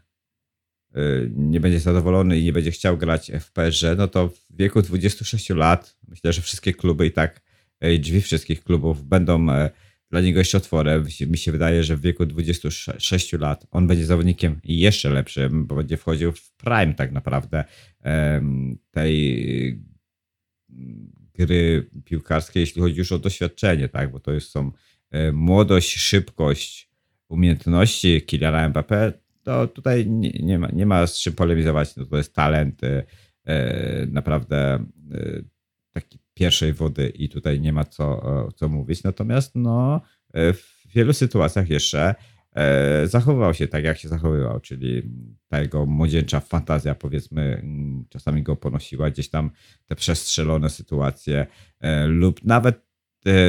nie będzie zadowolony i nie będzie chciał grać w PSG, no to w wieku 26 lat myślę, że wszystkie kluby i tak e, drzwi wszystkich klubów będą dla niego jeszcze otworem. Mi się- wydaje, że w wieku 26 lat on będzie zawodnikiem jeszcze lepszym, bo będzie wchodził w prime tak naprawdę tej gry piłkarskiej, jeśli chodzi już o doświadczenie, tak? Bo to jest, są e, młodość, szybkość, umiejętności Kyliana Mbappé, to tutaj nie, nie, ma, nie ma z czym polemizować. No to jest talent e, e, naprawdę taki pierwszej wody i tutaj nie ma co, e, co mówić. Natomiast no, e, w wielu sytuacjach jeszcze e, zachowywał się tak, jak się zachowywał, czyli ta jego młodzieńcza fantazja, powiedzmy, mm, czasami go ponosiła gdzieś tam te przestrzelone sytuacje lub nawet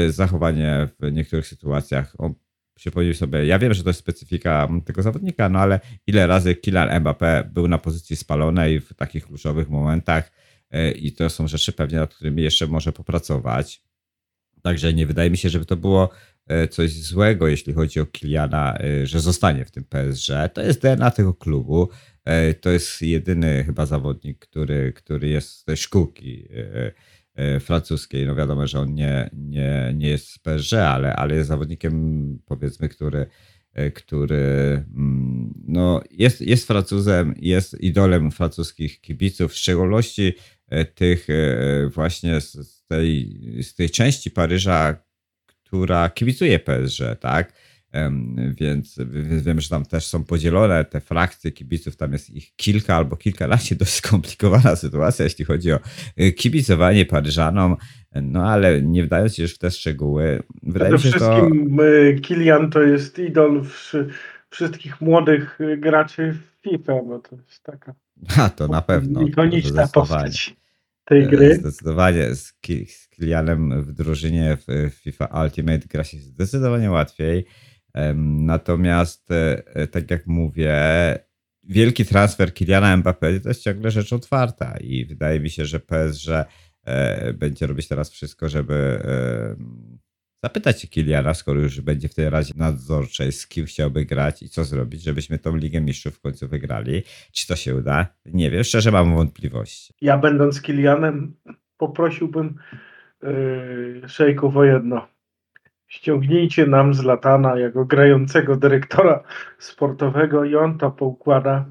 zachowanie w niektórych sytuacjach. On przypomniał sobie, ja wiem, że to jest specyfika tego zawodnika, no ale ile razy Kylian Mbappé był na pozycji spalonej w takich kluczowych momentach i to są rzeczy pewnie, nad którymi jeszcze może popracować. Także nie wydaje mi się, żeby to było e, coś złego, jeśli chodzi o Kiliana, e, że zostanie w tym PSG. To jest DNA tego klubu. E, To jest jedyny chyba zawodnik, który, który jest z tej szkółki e, e, francuskiej. No wiadomo, że on nie, nie, nie jest z PSG, ale, ale jest zawodnikiem, powiedzmy, który, e, który mm, no, jest, jest Francuzem, jest idolem francuskich kibiców, w szczególności e, tych e, właśnie z, tej, z tej części Paryża, która kibicuje PSG, tak? Więc więc wiem, że tam też są podzielone te frakcje kibiców, tam jest ich kilka albo kilkanaście, dość skomplikowana sytuacja, jeśli chodzi o kibicowanie Paryżanom, no ale nie wdając się już w te szczegóły, wydaje mi Przede się, że to... wszystkim Kilian to jest idol wszy- wszystkich młodych graczy w FIFA, bo to jest taka A, to na pewno. ikoniczna postać tej E, gry. Zdecydowanie z, Ki- z Kilianem w drużynie w w FIFA Ultimate gra się zdecydowanie łatwiej. Natomiast, e, e, tak jak mówię, wielki transfer Kiliana Mbappé to jest ciągle rzecz otwarta i wydaje mi się, że PSG e, będzie robić teraz wszystko, żeby e, zapytać się Kiliana, skoro już będzie w tej radzie nadzorczej, z kim chciałby grać i co zrobić, żebyśmy tą Ligę Mistrzów w końcu wygrali. Czy to się uda? Nie wiem, szczerze mam wątpliwości. Ja będąc Kilianem poprosiłbym yy, szejków o jedno. Ściągnijcie nam z Latana jako grającego dyrektora sportowego i on to poukłada.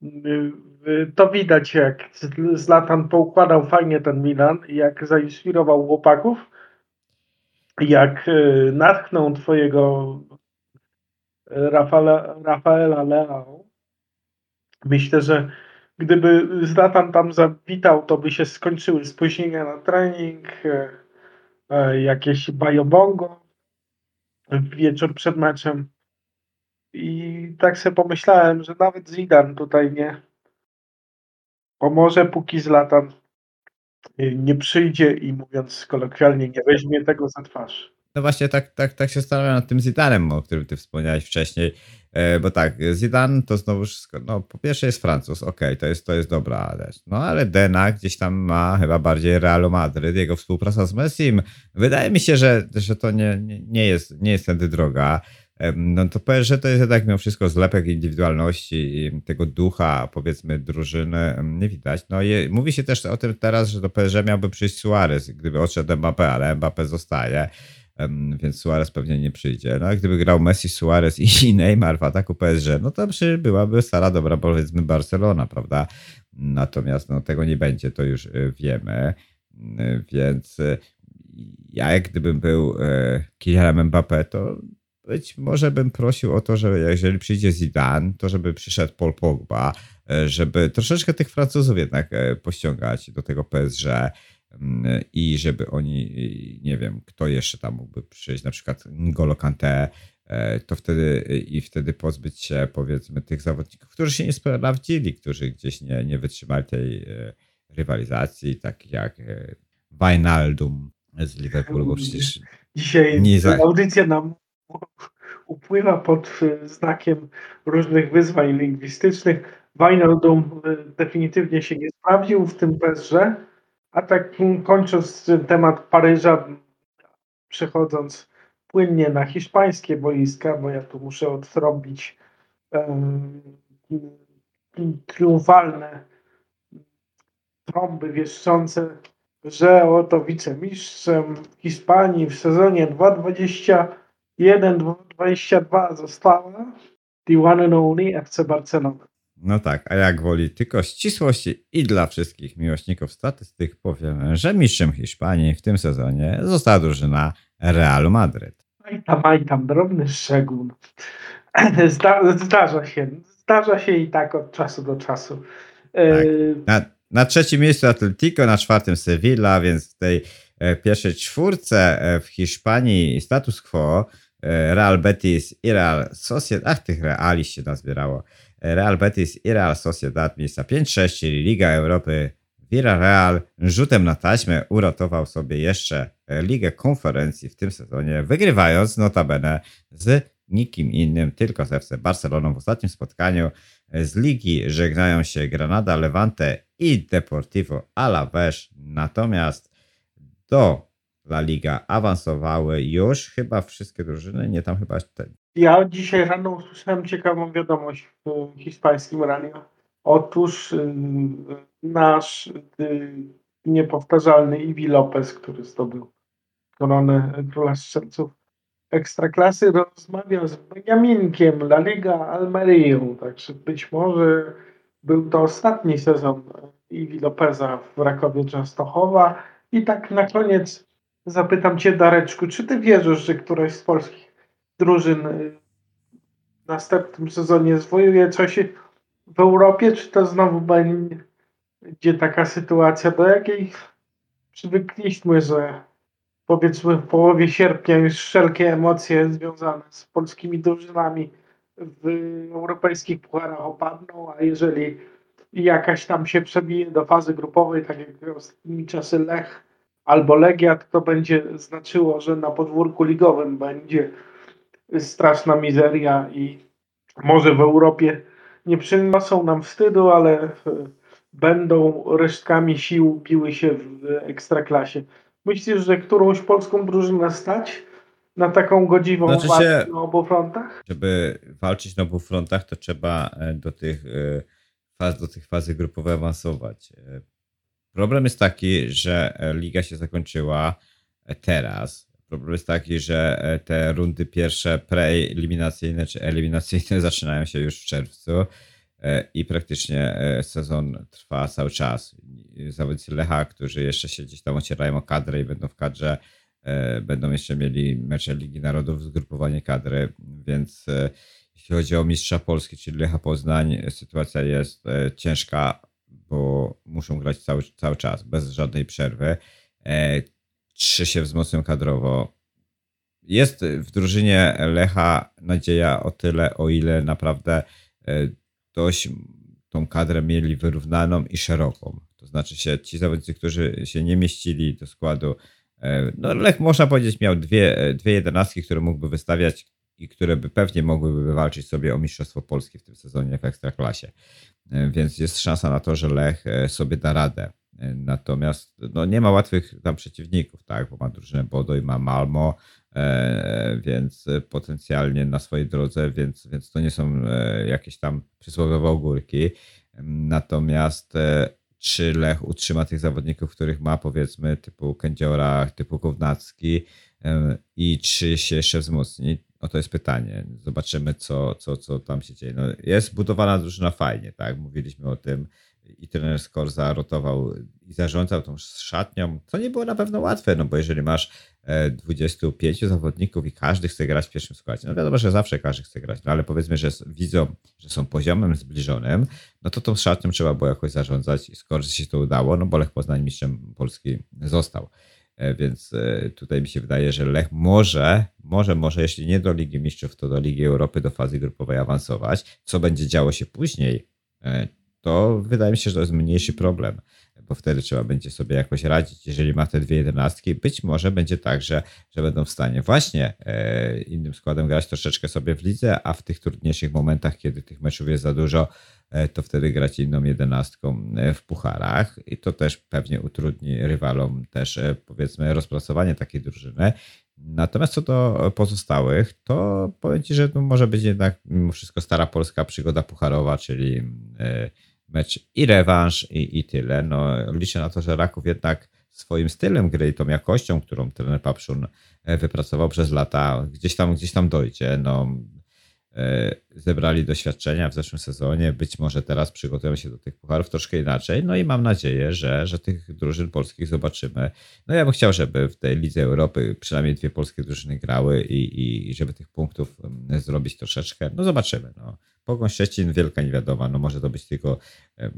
Yy, yy, To widać, jak Zlatan poukładał fajnie ten Milan, jak zainspirował chłopaków, jak yy, natchnął twojego Rafaela, Rafaela Leao. Myślę, że gdyby Zlatan tam zawitał, to by się skończyły spóźnienia na trening, e, e, jakieś bajobongo wieczór przed meczem. I tak sobie pomyślałem, że nawet Zidane tutaj nie pomoże, póki Zlatan e, nie przyjdzie i mówiąc kolokwialnie, nie weźmie tego za twarz. No właśnie tak, tak, tak się zastanawiam nad tym Zidanem, o którym ty wspomniałeś wcześniej, e, bo tak, Zidane to znowu wszystko, no po pierwsze jest Francuz, okej, to, jest, to jest dobra rzecz, no ale Dena gdzieś tam ma chyba bardziej Realu Madryt, jego współpraca z Messim, wydaje mi się, że, że to nie, nie, jest, nie jest tędy droga, no to PSG to jest jednak mimo wszystko zlepek indywidualności i tego ducha, powiedzmy, drużyny nie widać. No i mówi się też o tym teraz, że do PSG miałby przyjść Suarez, gdyby odszedł Mbappé, ale Mbappé zostaje. Więc Suarez pewnie nie przyjdzie. No gdyby grał Messi, Suarez i Neymar w ataku PSG, no to przybyłaby stara dobra, powiedzmy Barcelona, prawda? Natomiast no, tego nie będzie, to już y, wiemy. Y, Więc y, ja gdybym był Kylianem Mbappé, to być może bym prosił o to, że jeżeli przyjdzie Zidane, to żeby przyszedł Paul Pogba, y, żeby troszeczkę tych Francuzów jednak y, pościągać do tego PSG mm, i żeby oni, nie wiem, kto jeszcze tam mógłby przyjść, na przykład N'Golo Kanté, e, to wtedy i wtedy pozbyć się powiedzmy tych zawodników, którzy się nie sprawdzili, którzy gdzieś nie, nie wytrzymali tej e, rywalizacji, tak jak e, Wijnaldum z Liverpoolu, bo przecież Dzisiaj za- audycja nam upływa pod y, znakiem różnych wyzwań lingwistycznych. Wijnaldum y, definitywnie się nie sprawdził w tym PSG, a tak kończąc temat Paryża, przechodząc płynnie na hiszpańskie boiska, bo ja tu muszę odtrąbić em, triumfalne trąby wieszczące, że oto wicemistrzem Hiszpanii w sezonie 2021-2022 została the one and only FC Barcelona. No tak, a jak woli tylko ścisłości i dla wszystkich miłośników statystyk powiem, że mistrzem Hiszpanii w tym sezonie została drużyna Realu Madryt. Aj tam, aj tam, drobny szczegół. Zda, zdarza się, zdarza się i tak od czasu do czasu. E, Tak. Na, na trzecim miejscu Atletico, na czwartym Sevilla, więc w tej e, pierwszej czwórce e, w Hiszpanii status quo Real Betis i Real Sociedad, ach tych Reali się nazbierało, E, Real Betis i Real Sociedad miejsca 5-6, czyli Liga Europy. Villarreal rzutem na taśmę uratował sobie jeszcze e, Ligę Konferencji w tym sezonie, wygrywając notabene z nikim innym, tylko z FC Barceloną w ostatnim spotkaniu. Z ligi żegnają się Granada, Levante i Deportivo Alavés. Natomiast do La Liga awansowały już chyba wszystkie drużyny, nie tam chyba Ja dzisiaj rano usłyszałem ciekawą wiadomość w hiszpańskim radio. Otóż y, nasz y, niepowtarzalny Iwi Lopez, który zdobył koronę króla strzelców ekstraklasy, rozmawiał z Beniaminkiem La Liga Almerią. Także być może był to ostatni sezon Iwi Lopeza w Rakowie Częstochowa. I tak na koniec zapytam Cię, Dareczku, czy Ty wierzysz, że któraś z polskich drużyn y, w następnym sezonie zwojuje coś w Europie, czy to znowu będzie taka sytuacja, do jakiej przywykliśmy, że powiedzmy w połowie sierpnia już wszelkie emocje związane z polskimi drużynami w europejskich pucharach opadną, a jeżeli jakaś tam się przebije do fazy grupowej, tak jak ostatnimi czasy Lech albo Legia, to będzie znaczyło, że na podwórku ligowym będzie straszna mizeria i może w Europie nie przyniosą nam wstydu, ale będą resztkami sił biły się w ekstraklasie. Myślisz, że którąś polską drużynę stać na taką godziwą Znaczy walkę się- na obu frontach? Żeby walczyć na obu frontach, to trzeba e, do tych e, faz, do tych fazy grupowej awansować. Problem jest taki, że e, liga się zakończyła e, teraz. Problem jest taki, że e, te rundy pierwsze preeliminacyjne czy eliminacyjne zaczynają się już w czerwcu i praktycznie sezon trwa cały czas. Zawodnicy Lecha, którzy jeszcze się gdzieś tam ocierają o kadrę i będą w kadrze, będą jeszcze mieli mecze Ligi Narodów, zgrupowanie kadry, więc jeśli chodzi o mistrza Polski, czyli Lecha Poznań, sytuacja jest ciężka, bo muszą grać cały, cały czas, bez żadnej przerwy. E, Trzy się wzmocnią kadrowo. Jest w drużynie Lecha nadzieja o tyle, o ile naprawdę e, dość tą kadrę mieli wyrównaną i szeroką. To znaczy się ci zawodnicy, którzy się nie mieścili do składu, e, no Lech można powiedzieć miał dwie, e, dwie jedenastki, które mógłby wystawiać i które by pewnie mogłyby wywalczyć sobie o Mistrzostwo Polskie w tym sezonie w Ekstraklasie. E, Więc jest szansa na to, że Lech e, sobie da radę. E, Natomiast no, nie ma łatwych tam przeciwników, tak? Bo ma drużynę Bodo i ma Malmo, więc potencjalnie na swojej drodze, więc, więc to nie są jakieś tam przysłowiowe ogórki. Natomiast czy Lech utrzyma tych zawodników, których ma, powiedzmy, typu Kędziora, typu Kownacki i czy się jeszcze wzmocni? O to jest pytanie. Zobaczymy, co, co, co tam się dzieje. No, jest budowana drużyna fajnie, tak? Mówiliśmy o tym i trener Skorza rotował i zarządzał tą szatnią, co nie było na pewno łatwe, no bo jeżeli masz e, 25 zawodników i każdy chce grać w pierwszym składzie, no wiadomo, że zawsze każdy chce grać, no ale powiedzmy, że widzą, że są poziomem zbliżonym, no to tą szatnią trzeba było jakoś zarządzać i Skorze się to udało, no bo Lech Poznań mistrzem Polski został. E, Więc e, tutaj mi się wydaje, że Lech może, może, może, jeśli nie do Ligi Mistrzów, to do Ligi Europy, do fazy grupowej awansować. Co będzie działo się później, e, to wydaje mi się, że to jest mniejszy problem, bo wtedy trzeba będzie sobie jakoś radzić. Jeżeli ma te dwie jedenastki, być może będzie tak, że, że będą w stanie właśnie innym składem grać troszeczkę sobie w lidze, a w tych trudniejszych momentach, kiedy tych meczów jest za dużo, to wtedy grać inną jedenastką e, w pucharach i to też pewnie utrudni rywalom też e, powiedzmy rozpracowanie takiej drużyny. Natomiast co do pozostałych, to powiem Ci, że to może być jednak mimo wszystko stara polska przygoda pucharowa, czyli e, mecz i rewanż i, i tyle. No, liczę na to, że Raków jednak swoim stylem gry i tą jakością, którą trener Papszun e, wypracował przez lata, gdzieś tam, gdzieś tam dojdzie. No, e, zebrali doświadczenia w zeszłym sezonie, być może teraz przygotują się do tych pucharów troszkę inaczej, no i mam nadzieję, że, że tych drużyn polskich zobaczymy. No ja bym chciał, żeby w tej Lidze Europy przynajmniej dwie polskie drużyny grały i, i, żeby tych punktów zrobić troszeczkę. No zobaczymy. No. Pogoń Szczecin, wielka niewiadoma, no może to być tylko e,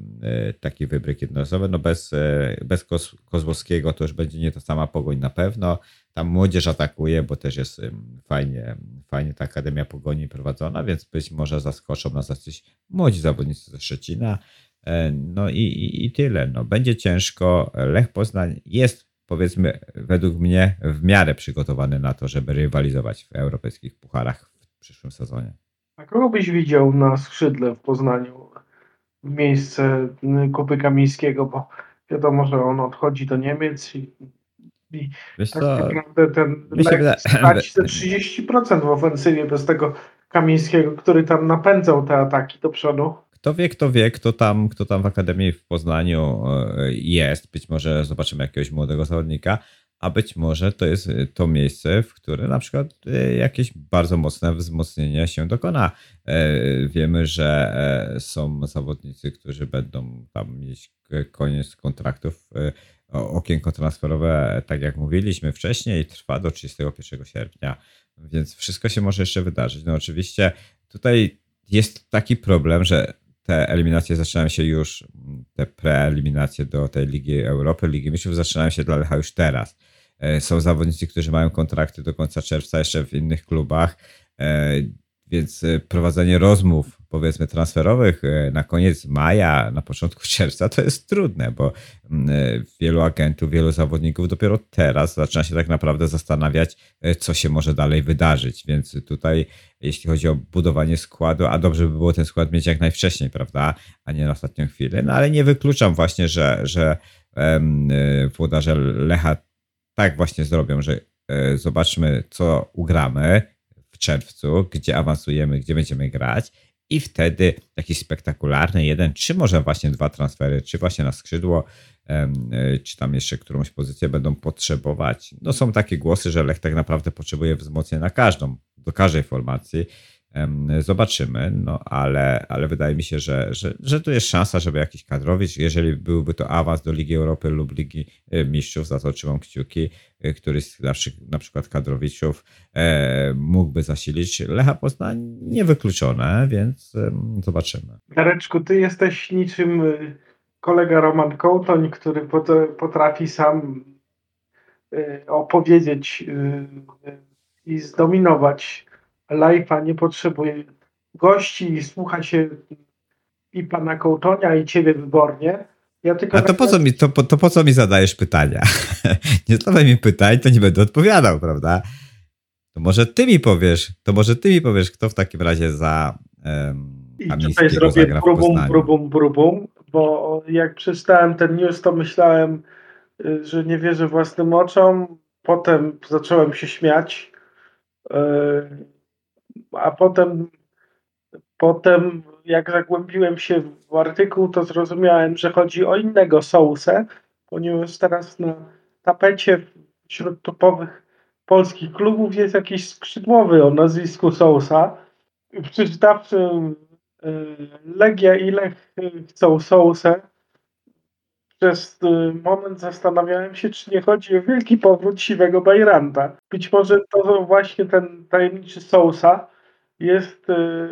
taki wybryk jednorazowy, no bez, e, bez Kos, Kozłowskiego to już będzie nie ta sama Pogoń na pewno. Tam młodzież atakuje, bo też jest fajnie, fajnie ta Akademia Pogoni prowadzona, więc być może zaskoczą nas jacyś młodzi zawodnicy ze Szczecina. E, No i, i, i tyle. No, będzie ciężko. Lech Poznań jest, powiedzmy, według mnie w miarę przygotowany na to, żeby rywalizować w europejskich pucharach w przyszłym sezonie. A kogo byś widział na skrzydle w Poznaniu w miejsce y, Kupy Kamińskiego, bo wiadomo, że on odchodzi do Niemiec i, i Wiesz tak co, naprawdę ten straci te 30% w ofensywie bez tego Kamińskiego, który tam napędzał te ataki do przodu. Kto wie, kto wie, kto tam, kto tam w Akademii w Poznaniu e, jest. Być może zobaczymy jakiegoś młodego zawodnika, a być może to jest e, to miejsce, w które na przykład e, jakieś bardzo mocne wzmocnienie się dokona. Wiemy, że są zawodnicy, którzy będą tam mieć koniec kontraktów. Okienko transferowe, tak jak mówiliśmy wcześniej, trwa do 31 sierpnia, więc wszystko się może jeszcze wydarzyć. No oczywiście tutaj jest taki problem, że te eliminacje zaczynają się już, te preeliminacje do tej Ligi Europy, Ligi Mistrzów zaczynają się dla Lecha już teraz. E, są zawodnicy, którzy mają kontrakty do końca czerwca jeszcze w innych klubach, e, więc e, prowadzenie rozmów, powiedzmy, transferowych na koniec maja, na początku czerwca to jest trudne, bo wielu agentów, wielu zawodników dopiero teraz zaczyna się tak naprawdę zastanawiać, co się może dalej wydarzyć. Więc tutaj, jeśli chodzi o budowanie składu, a dobrze by było ten skład mieć jak najwcześniej, prawda, a nie na ostatnią chwilę. No ale nie wykluczam właśnie, że, że włodarze Lecha tak właśnie zrobią, że e, zobaczmy, co ugramy w czerwcu, gdzie awansujemy, gdzie będziemy grać i wtedy jakiś spektakularny jeden, czy może właśnie dwa transfery, czy właśnie na skrzydło, e, czy tam jeszcze którąś pozycję będą potrzebować. No są takie głosy, że Lech tak naprawdę potrzebuje wzmocnienia na każdą, do każdej formacji Zobaczymy, no ale, ale wydaje mi się, że, że, że tu jest szansa, żeby jakiś kadrowicz, jeżeli byłby to awans do Ligi Europy lub Ligi e, Mistrzów, za to trzymam kciuki, e, któryś z na przykład kadrowiczów e, mógłby zasilić Lecha Poznań, niewykluczone, więc zobaczymy. Dareczku, ty jesteś niczym kolega Roman Kołtoń, który potrafi sam opowiedzieć i zdominować live'a nie potrzebuje gości i słucha się i pana Kołtonia i ciebie wybornie. Ja tylko A to, po co mi, to, to po co mi zadajesz pytania? nie zadawaj mi pytań, to nie będę odpowiadał, prawda? To może ty mi powiesz, to może ty mi powiesz, kto w takim razie za um, I tutaj zrobię brubum, brubum, brubum, bo jak przeczytałem ten news, to myślałem, y, że nie wierzę własnym oczom. Potem zacząłem się śmiać. Y, a potem, potem jak zagłębiłem się w artykuł, to zrozumiałem, że chodzi o innego Sousę, ponieważ teraz na tapecie wśród topowych polskich klubów jest jakiś skrzydłowy o nazwisku Sousa. Przeczytawszy e, Legia i Lech chcą Sousę, przez e, moment zastanawiałem się, czy nie chodzi o wielki powrót siwego Bajranta. Być może to właśnie ten tajemniczy Sousa jest e,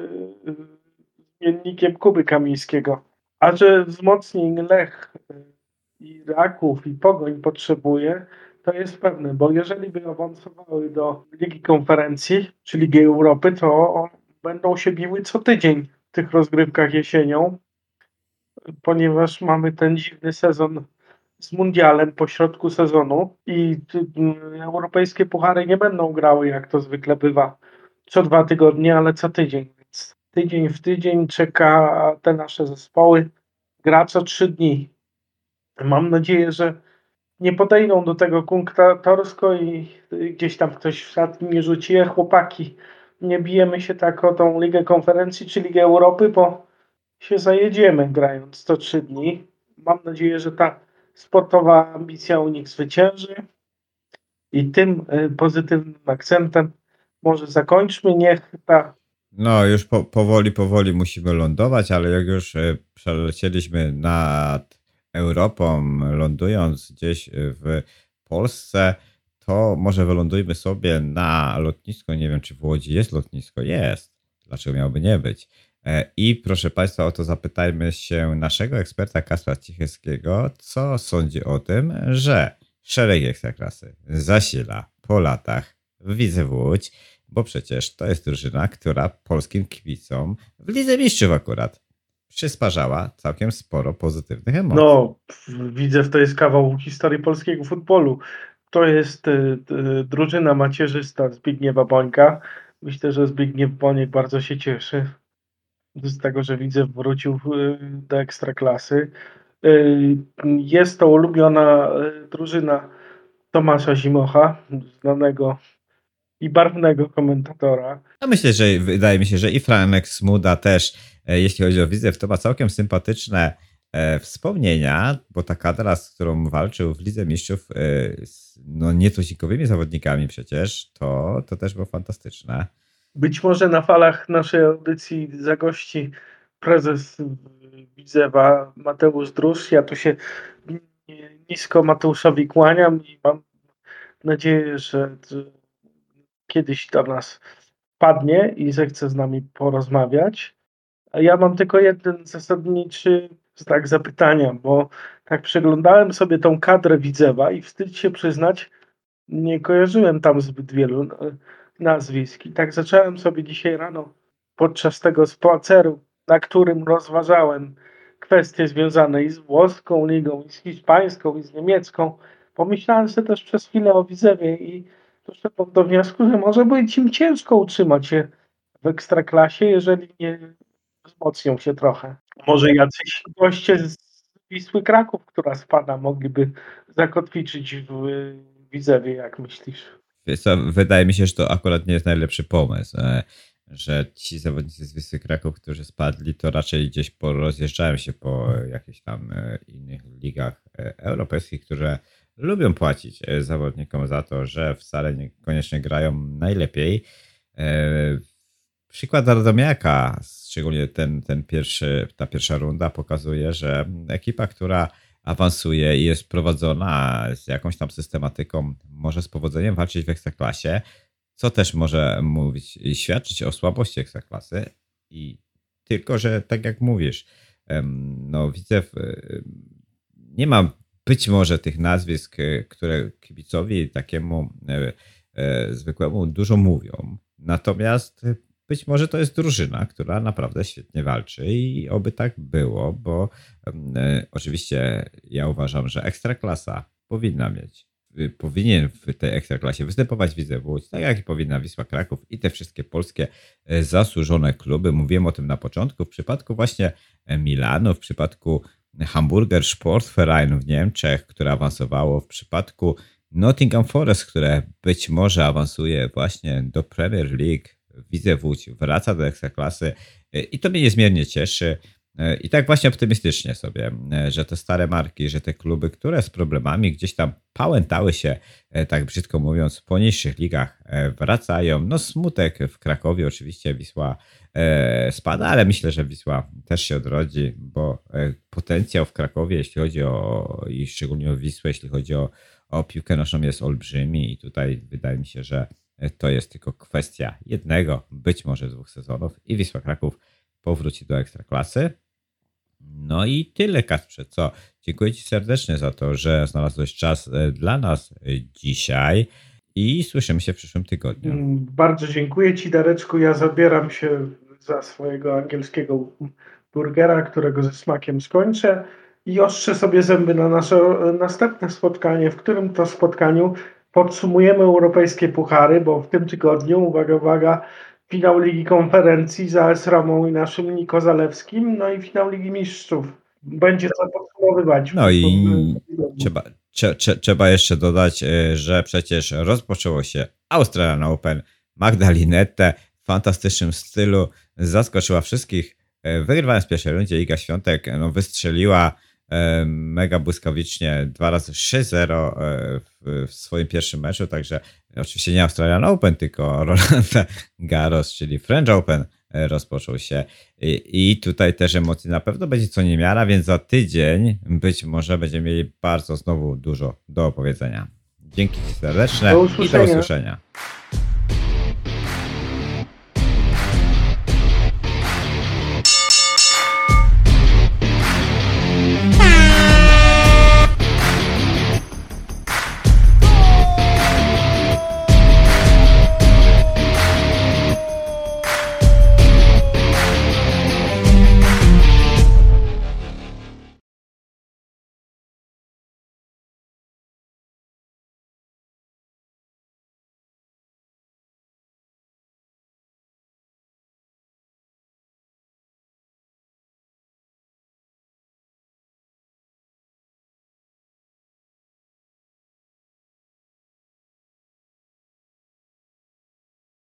zmiennikiem Kuby Kamińskiego. A że wzmocnień Lech e, i Raków i Pogoń potrzebuje, to jest pewne, bo jeżeli by awansowały do Ligi Konferencji czy Ligi Europy, to będą się biły co tydzień w tych rozgrywkach jesienią, ponieważ mamy ten dziwny sezon z mundialem po środku sezonu i europejskie puchary nie będą grały, jak to zwykle bywa, co dwa tygodnie, ale co tydzień. Więc tydzień w tydzień czeka te nasze zespoły. Gra co trzy dni. Mam nadzieję, że nie podejdą do tego kunktatorsko i gdzieś tam ktoś w szatni nie rzuci, e, chłopaki, nie bijemy się tak o tą Ligę Konferencji czy Ligę Europy, bo się zajedziemy grając co trzy dni. Mam nadzieję, że ta sportowa ambicja u nich zwycięży i tym e, pozytywnym akcentem może zakończmy. Niech ta. No, już po, powoli, powoli musimy lądować, ale jak już e, przelecieliśmy nad Europą, lądując gdzieś e, w Polsce, to może wylądujmy sobie na lotnisko. Nie wiem, czy w Łodzi jest lotnisko. Jest. Dlaczego miałoby nie być? E, I proszę Państwa, o to zapytajmy się naszego eksperta Kaspra Cicheckiego, co sądzi o tym, że szereg ekstraklasy zasila po latach Widzę w Łódź, bo przecież to jest drużyna, która polskim kibicom w Lidze Mistrzów akurat przysparzała całkiem sporo pozytywnych emocji. No, widzę, to jest kawał historii polskiego futbolu. To jest y, y, drużyna macierzysta Zbigniewa Bońka. Myślę, że Zbigniew Boniek bardzo się cieszy z tego, że widzę wrócił y, do ekstraklasy. Y, jest to ulubiona y, drużyna Tomasza Zimocha, znanego i barwnego komentatora. No myślę, że wydaje mi się, że i Franek Smuda też, e, jeśli chodzi o Widzew, to ma całkiem sympatyczne e, wspomnienia, bo ta kadra, z którą walczył w Lidze Mistrzów, e, no nietuzikowymi zawodnikami przecież, to, to też było fantastyczne. Być może na falach naszej audycji zagości prezes Widzewa Mateusz Drusz. Ja tu się nisko Mateuszowi kłaniam i mam nadzieję, że kiedyś do nas wpadnie i zechce z nami porozmawiać. Ja mam tylko jeden zasadniczy znak zapytania, bo tak przeglądałem sobie tą kadrę Widzewa i wstyd się przyznać, nie kojarzyłem tam zbyt wielu e, nazwisk. I tak zacząłem sobie dzisiaj rano podczas tego spaceru, na którym rozważałem kwestie związane i z włoską ligą, i z hiszpańską, i z niemiecką. Pomyślałem sobie też przez chwilę o Widzewie i doszedłem do wniosku, że może być im ciężko utrzymać się w ekstraklasie, jeżeli nie wzmocnią się trochę. Może jacyś goście z Wisły Kraków, która spada, mogliby zakotwiczyć w Widzewie, jak myślisz? Co, wydaje mi się, że to akurat nie jest najlepszy pomysł. e, Że ci zawodnicy z Wisły Kraków, którzy spadli, to raczej gdzieś porozjeżdżają się po jakichś tam e, innych ligach e, europejskich, które lubią płacić e, zawodnikom za to, że wcale niekoniecznie grają najlepiej. E, Przykład Radomiaka, szczególnie ten, ten pierwszy, ta pierwsza runda pokazuje, że ekipa, która awansuje i jest prowadzona z jakąś tam systematyką, może z powodzeniem walczyć w ekstraklasie, co też może mówić i świadczyć o słabości ekstraklasy. I tylko, że tak jak mówisz, no widzę, w- nie ma być może tych nazwisk, e, które kibicowi takiemu e, e, zwykłemu dużo mówią. Natomiast być może to jest drużyna, która naprawdę świetnie walczy i oby tak było, bo e, oczywiście ja uważam, że ekstraklasa powinna mieć, y, powinien w tej ekstraklasie występować Widzę Łódź, tak jak i powinna Wisła Kraków i te wszystkie polskie zasłużone kluby. Mówiłem o tym na początku. W przypadku właśnie Milanu, w przypadku Hamburger Sportverein w Niemczech, które awansowało, w przypadku Nottingham Forest, które być może awansuje właśnie do Premier League, widzę Łódź, wraca do Ekstraklasy i to mnie niezmiernie cieszy. E, I tak właśnie optymistycznie sobie, e, że te stare marki, że te kluby, które z problemami gdzieś tam pałętały się, e, tak brzydko mówiąc, w poniższych ligach, wracają. No smutek w Krakowie oczywiście Wisła spada, ale myślę, że Wisła też się odrodzi, bo potencjał w Krakowie, jeśli chodzi o, i szczególnie o Wisłę, jeśli chodzi o, o piłkę noszą jest olbrzymi i tutaj wydaje mi się, że to jest tylko kwestia jednego, być może dwóch sezonów i Wisła Kraków powróci do Ekstraklasy. No i tyle, Kasprze, co? Dziękuję Ci serdecznie za to, że znalazłeś czas e, dla nas e, dzisiaj i słyszymy się w przyszłym tygodniu. Mm, Bardzo dziękuję Ci, Dareczku. Ja zabieram się za swojego angielskiego burgera, którego ze smakiem skończę i ostrzę sobie zęby na nasze e, następne spotkanie, w którym to spotkaniu podsumujemy europejskie puchary, bo w tym tygodniu, uwaga, uwaga, finał Ligi Konferencji za AS Ramą i naszym Niko Zalewskim, no i finał Ligi Mistrzów. Będzie co podsumowywać. No i. Trzeba, cze, trzeba jeszcze dodać, e, że przecież rozpoczęło się Australian Open. Magda Linette w fantastycznym stylu zaskoczyła wszystkich, e, wygrywając w pierwszej rundzie. Iga Świątek no, wystrzeliła e, mega błyskawicznie dwa razy 3-0 e, w, w swoim pierwszym meczu, także oczywiście nie Australian Open, tylko Roland Garros, czyli French Open e, rozpoczął się. I, I tutaj też emocji na pewno będzie co niemiara, więc za tydzień być może będziemy mieli bardzo znowu dużo do opowiedzenia. Dzięki Ci serdeczne Do i do usłyszenia.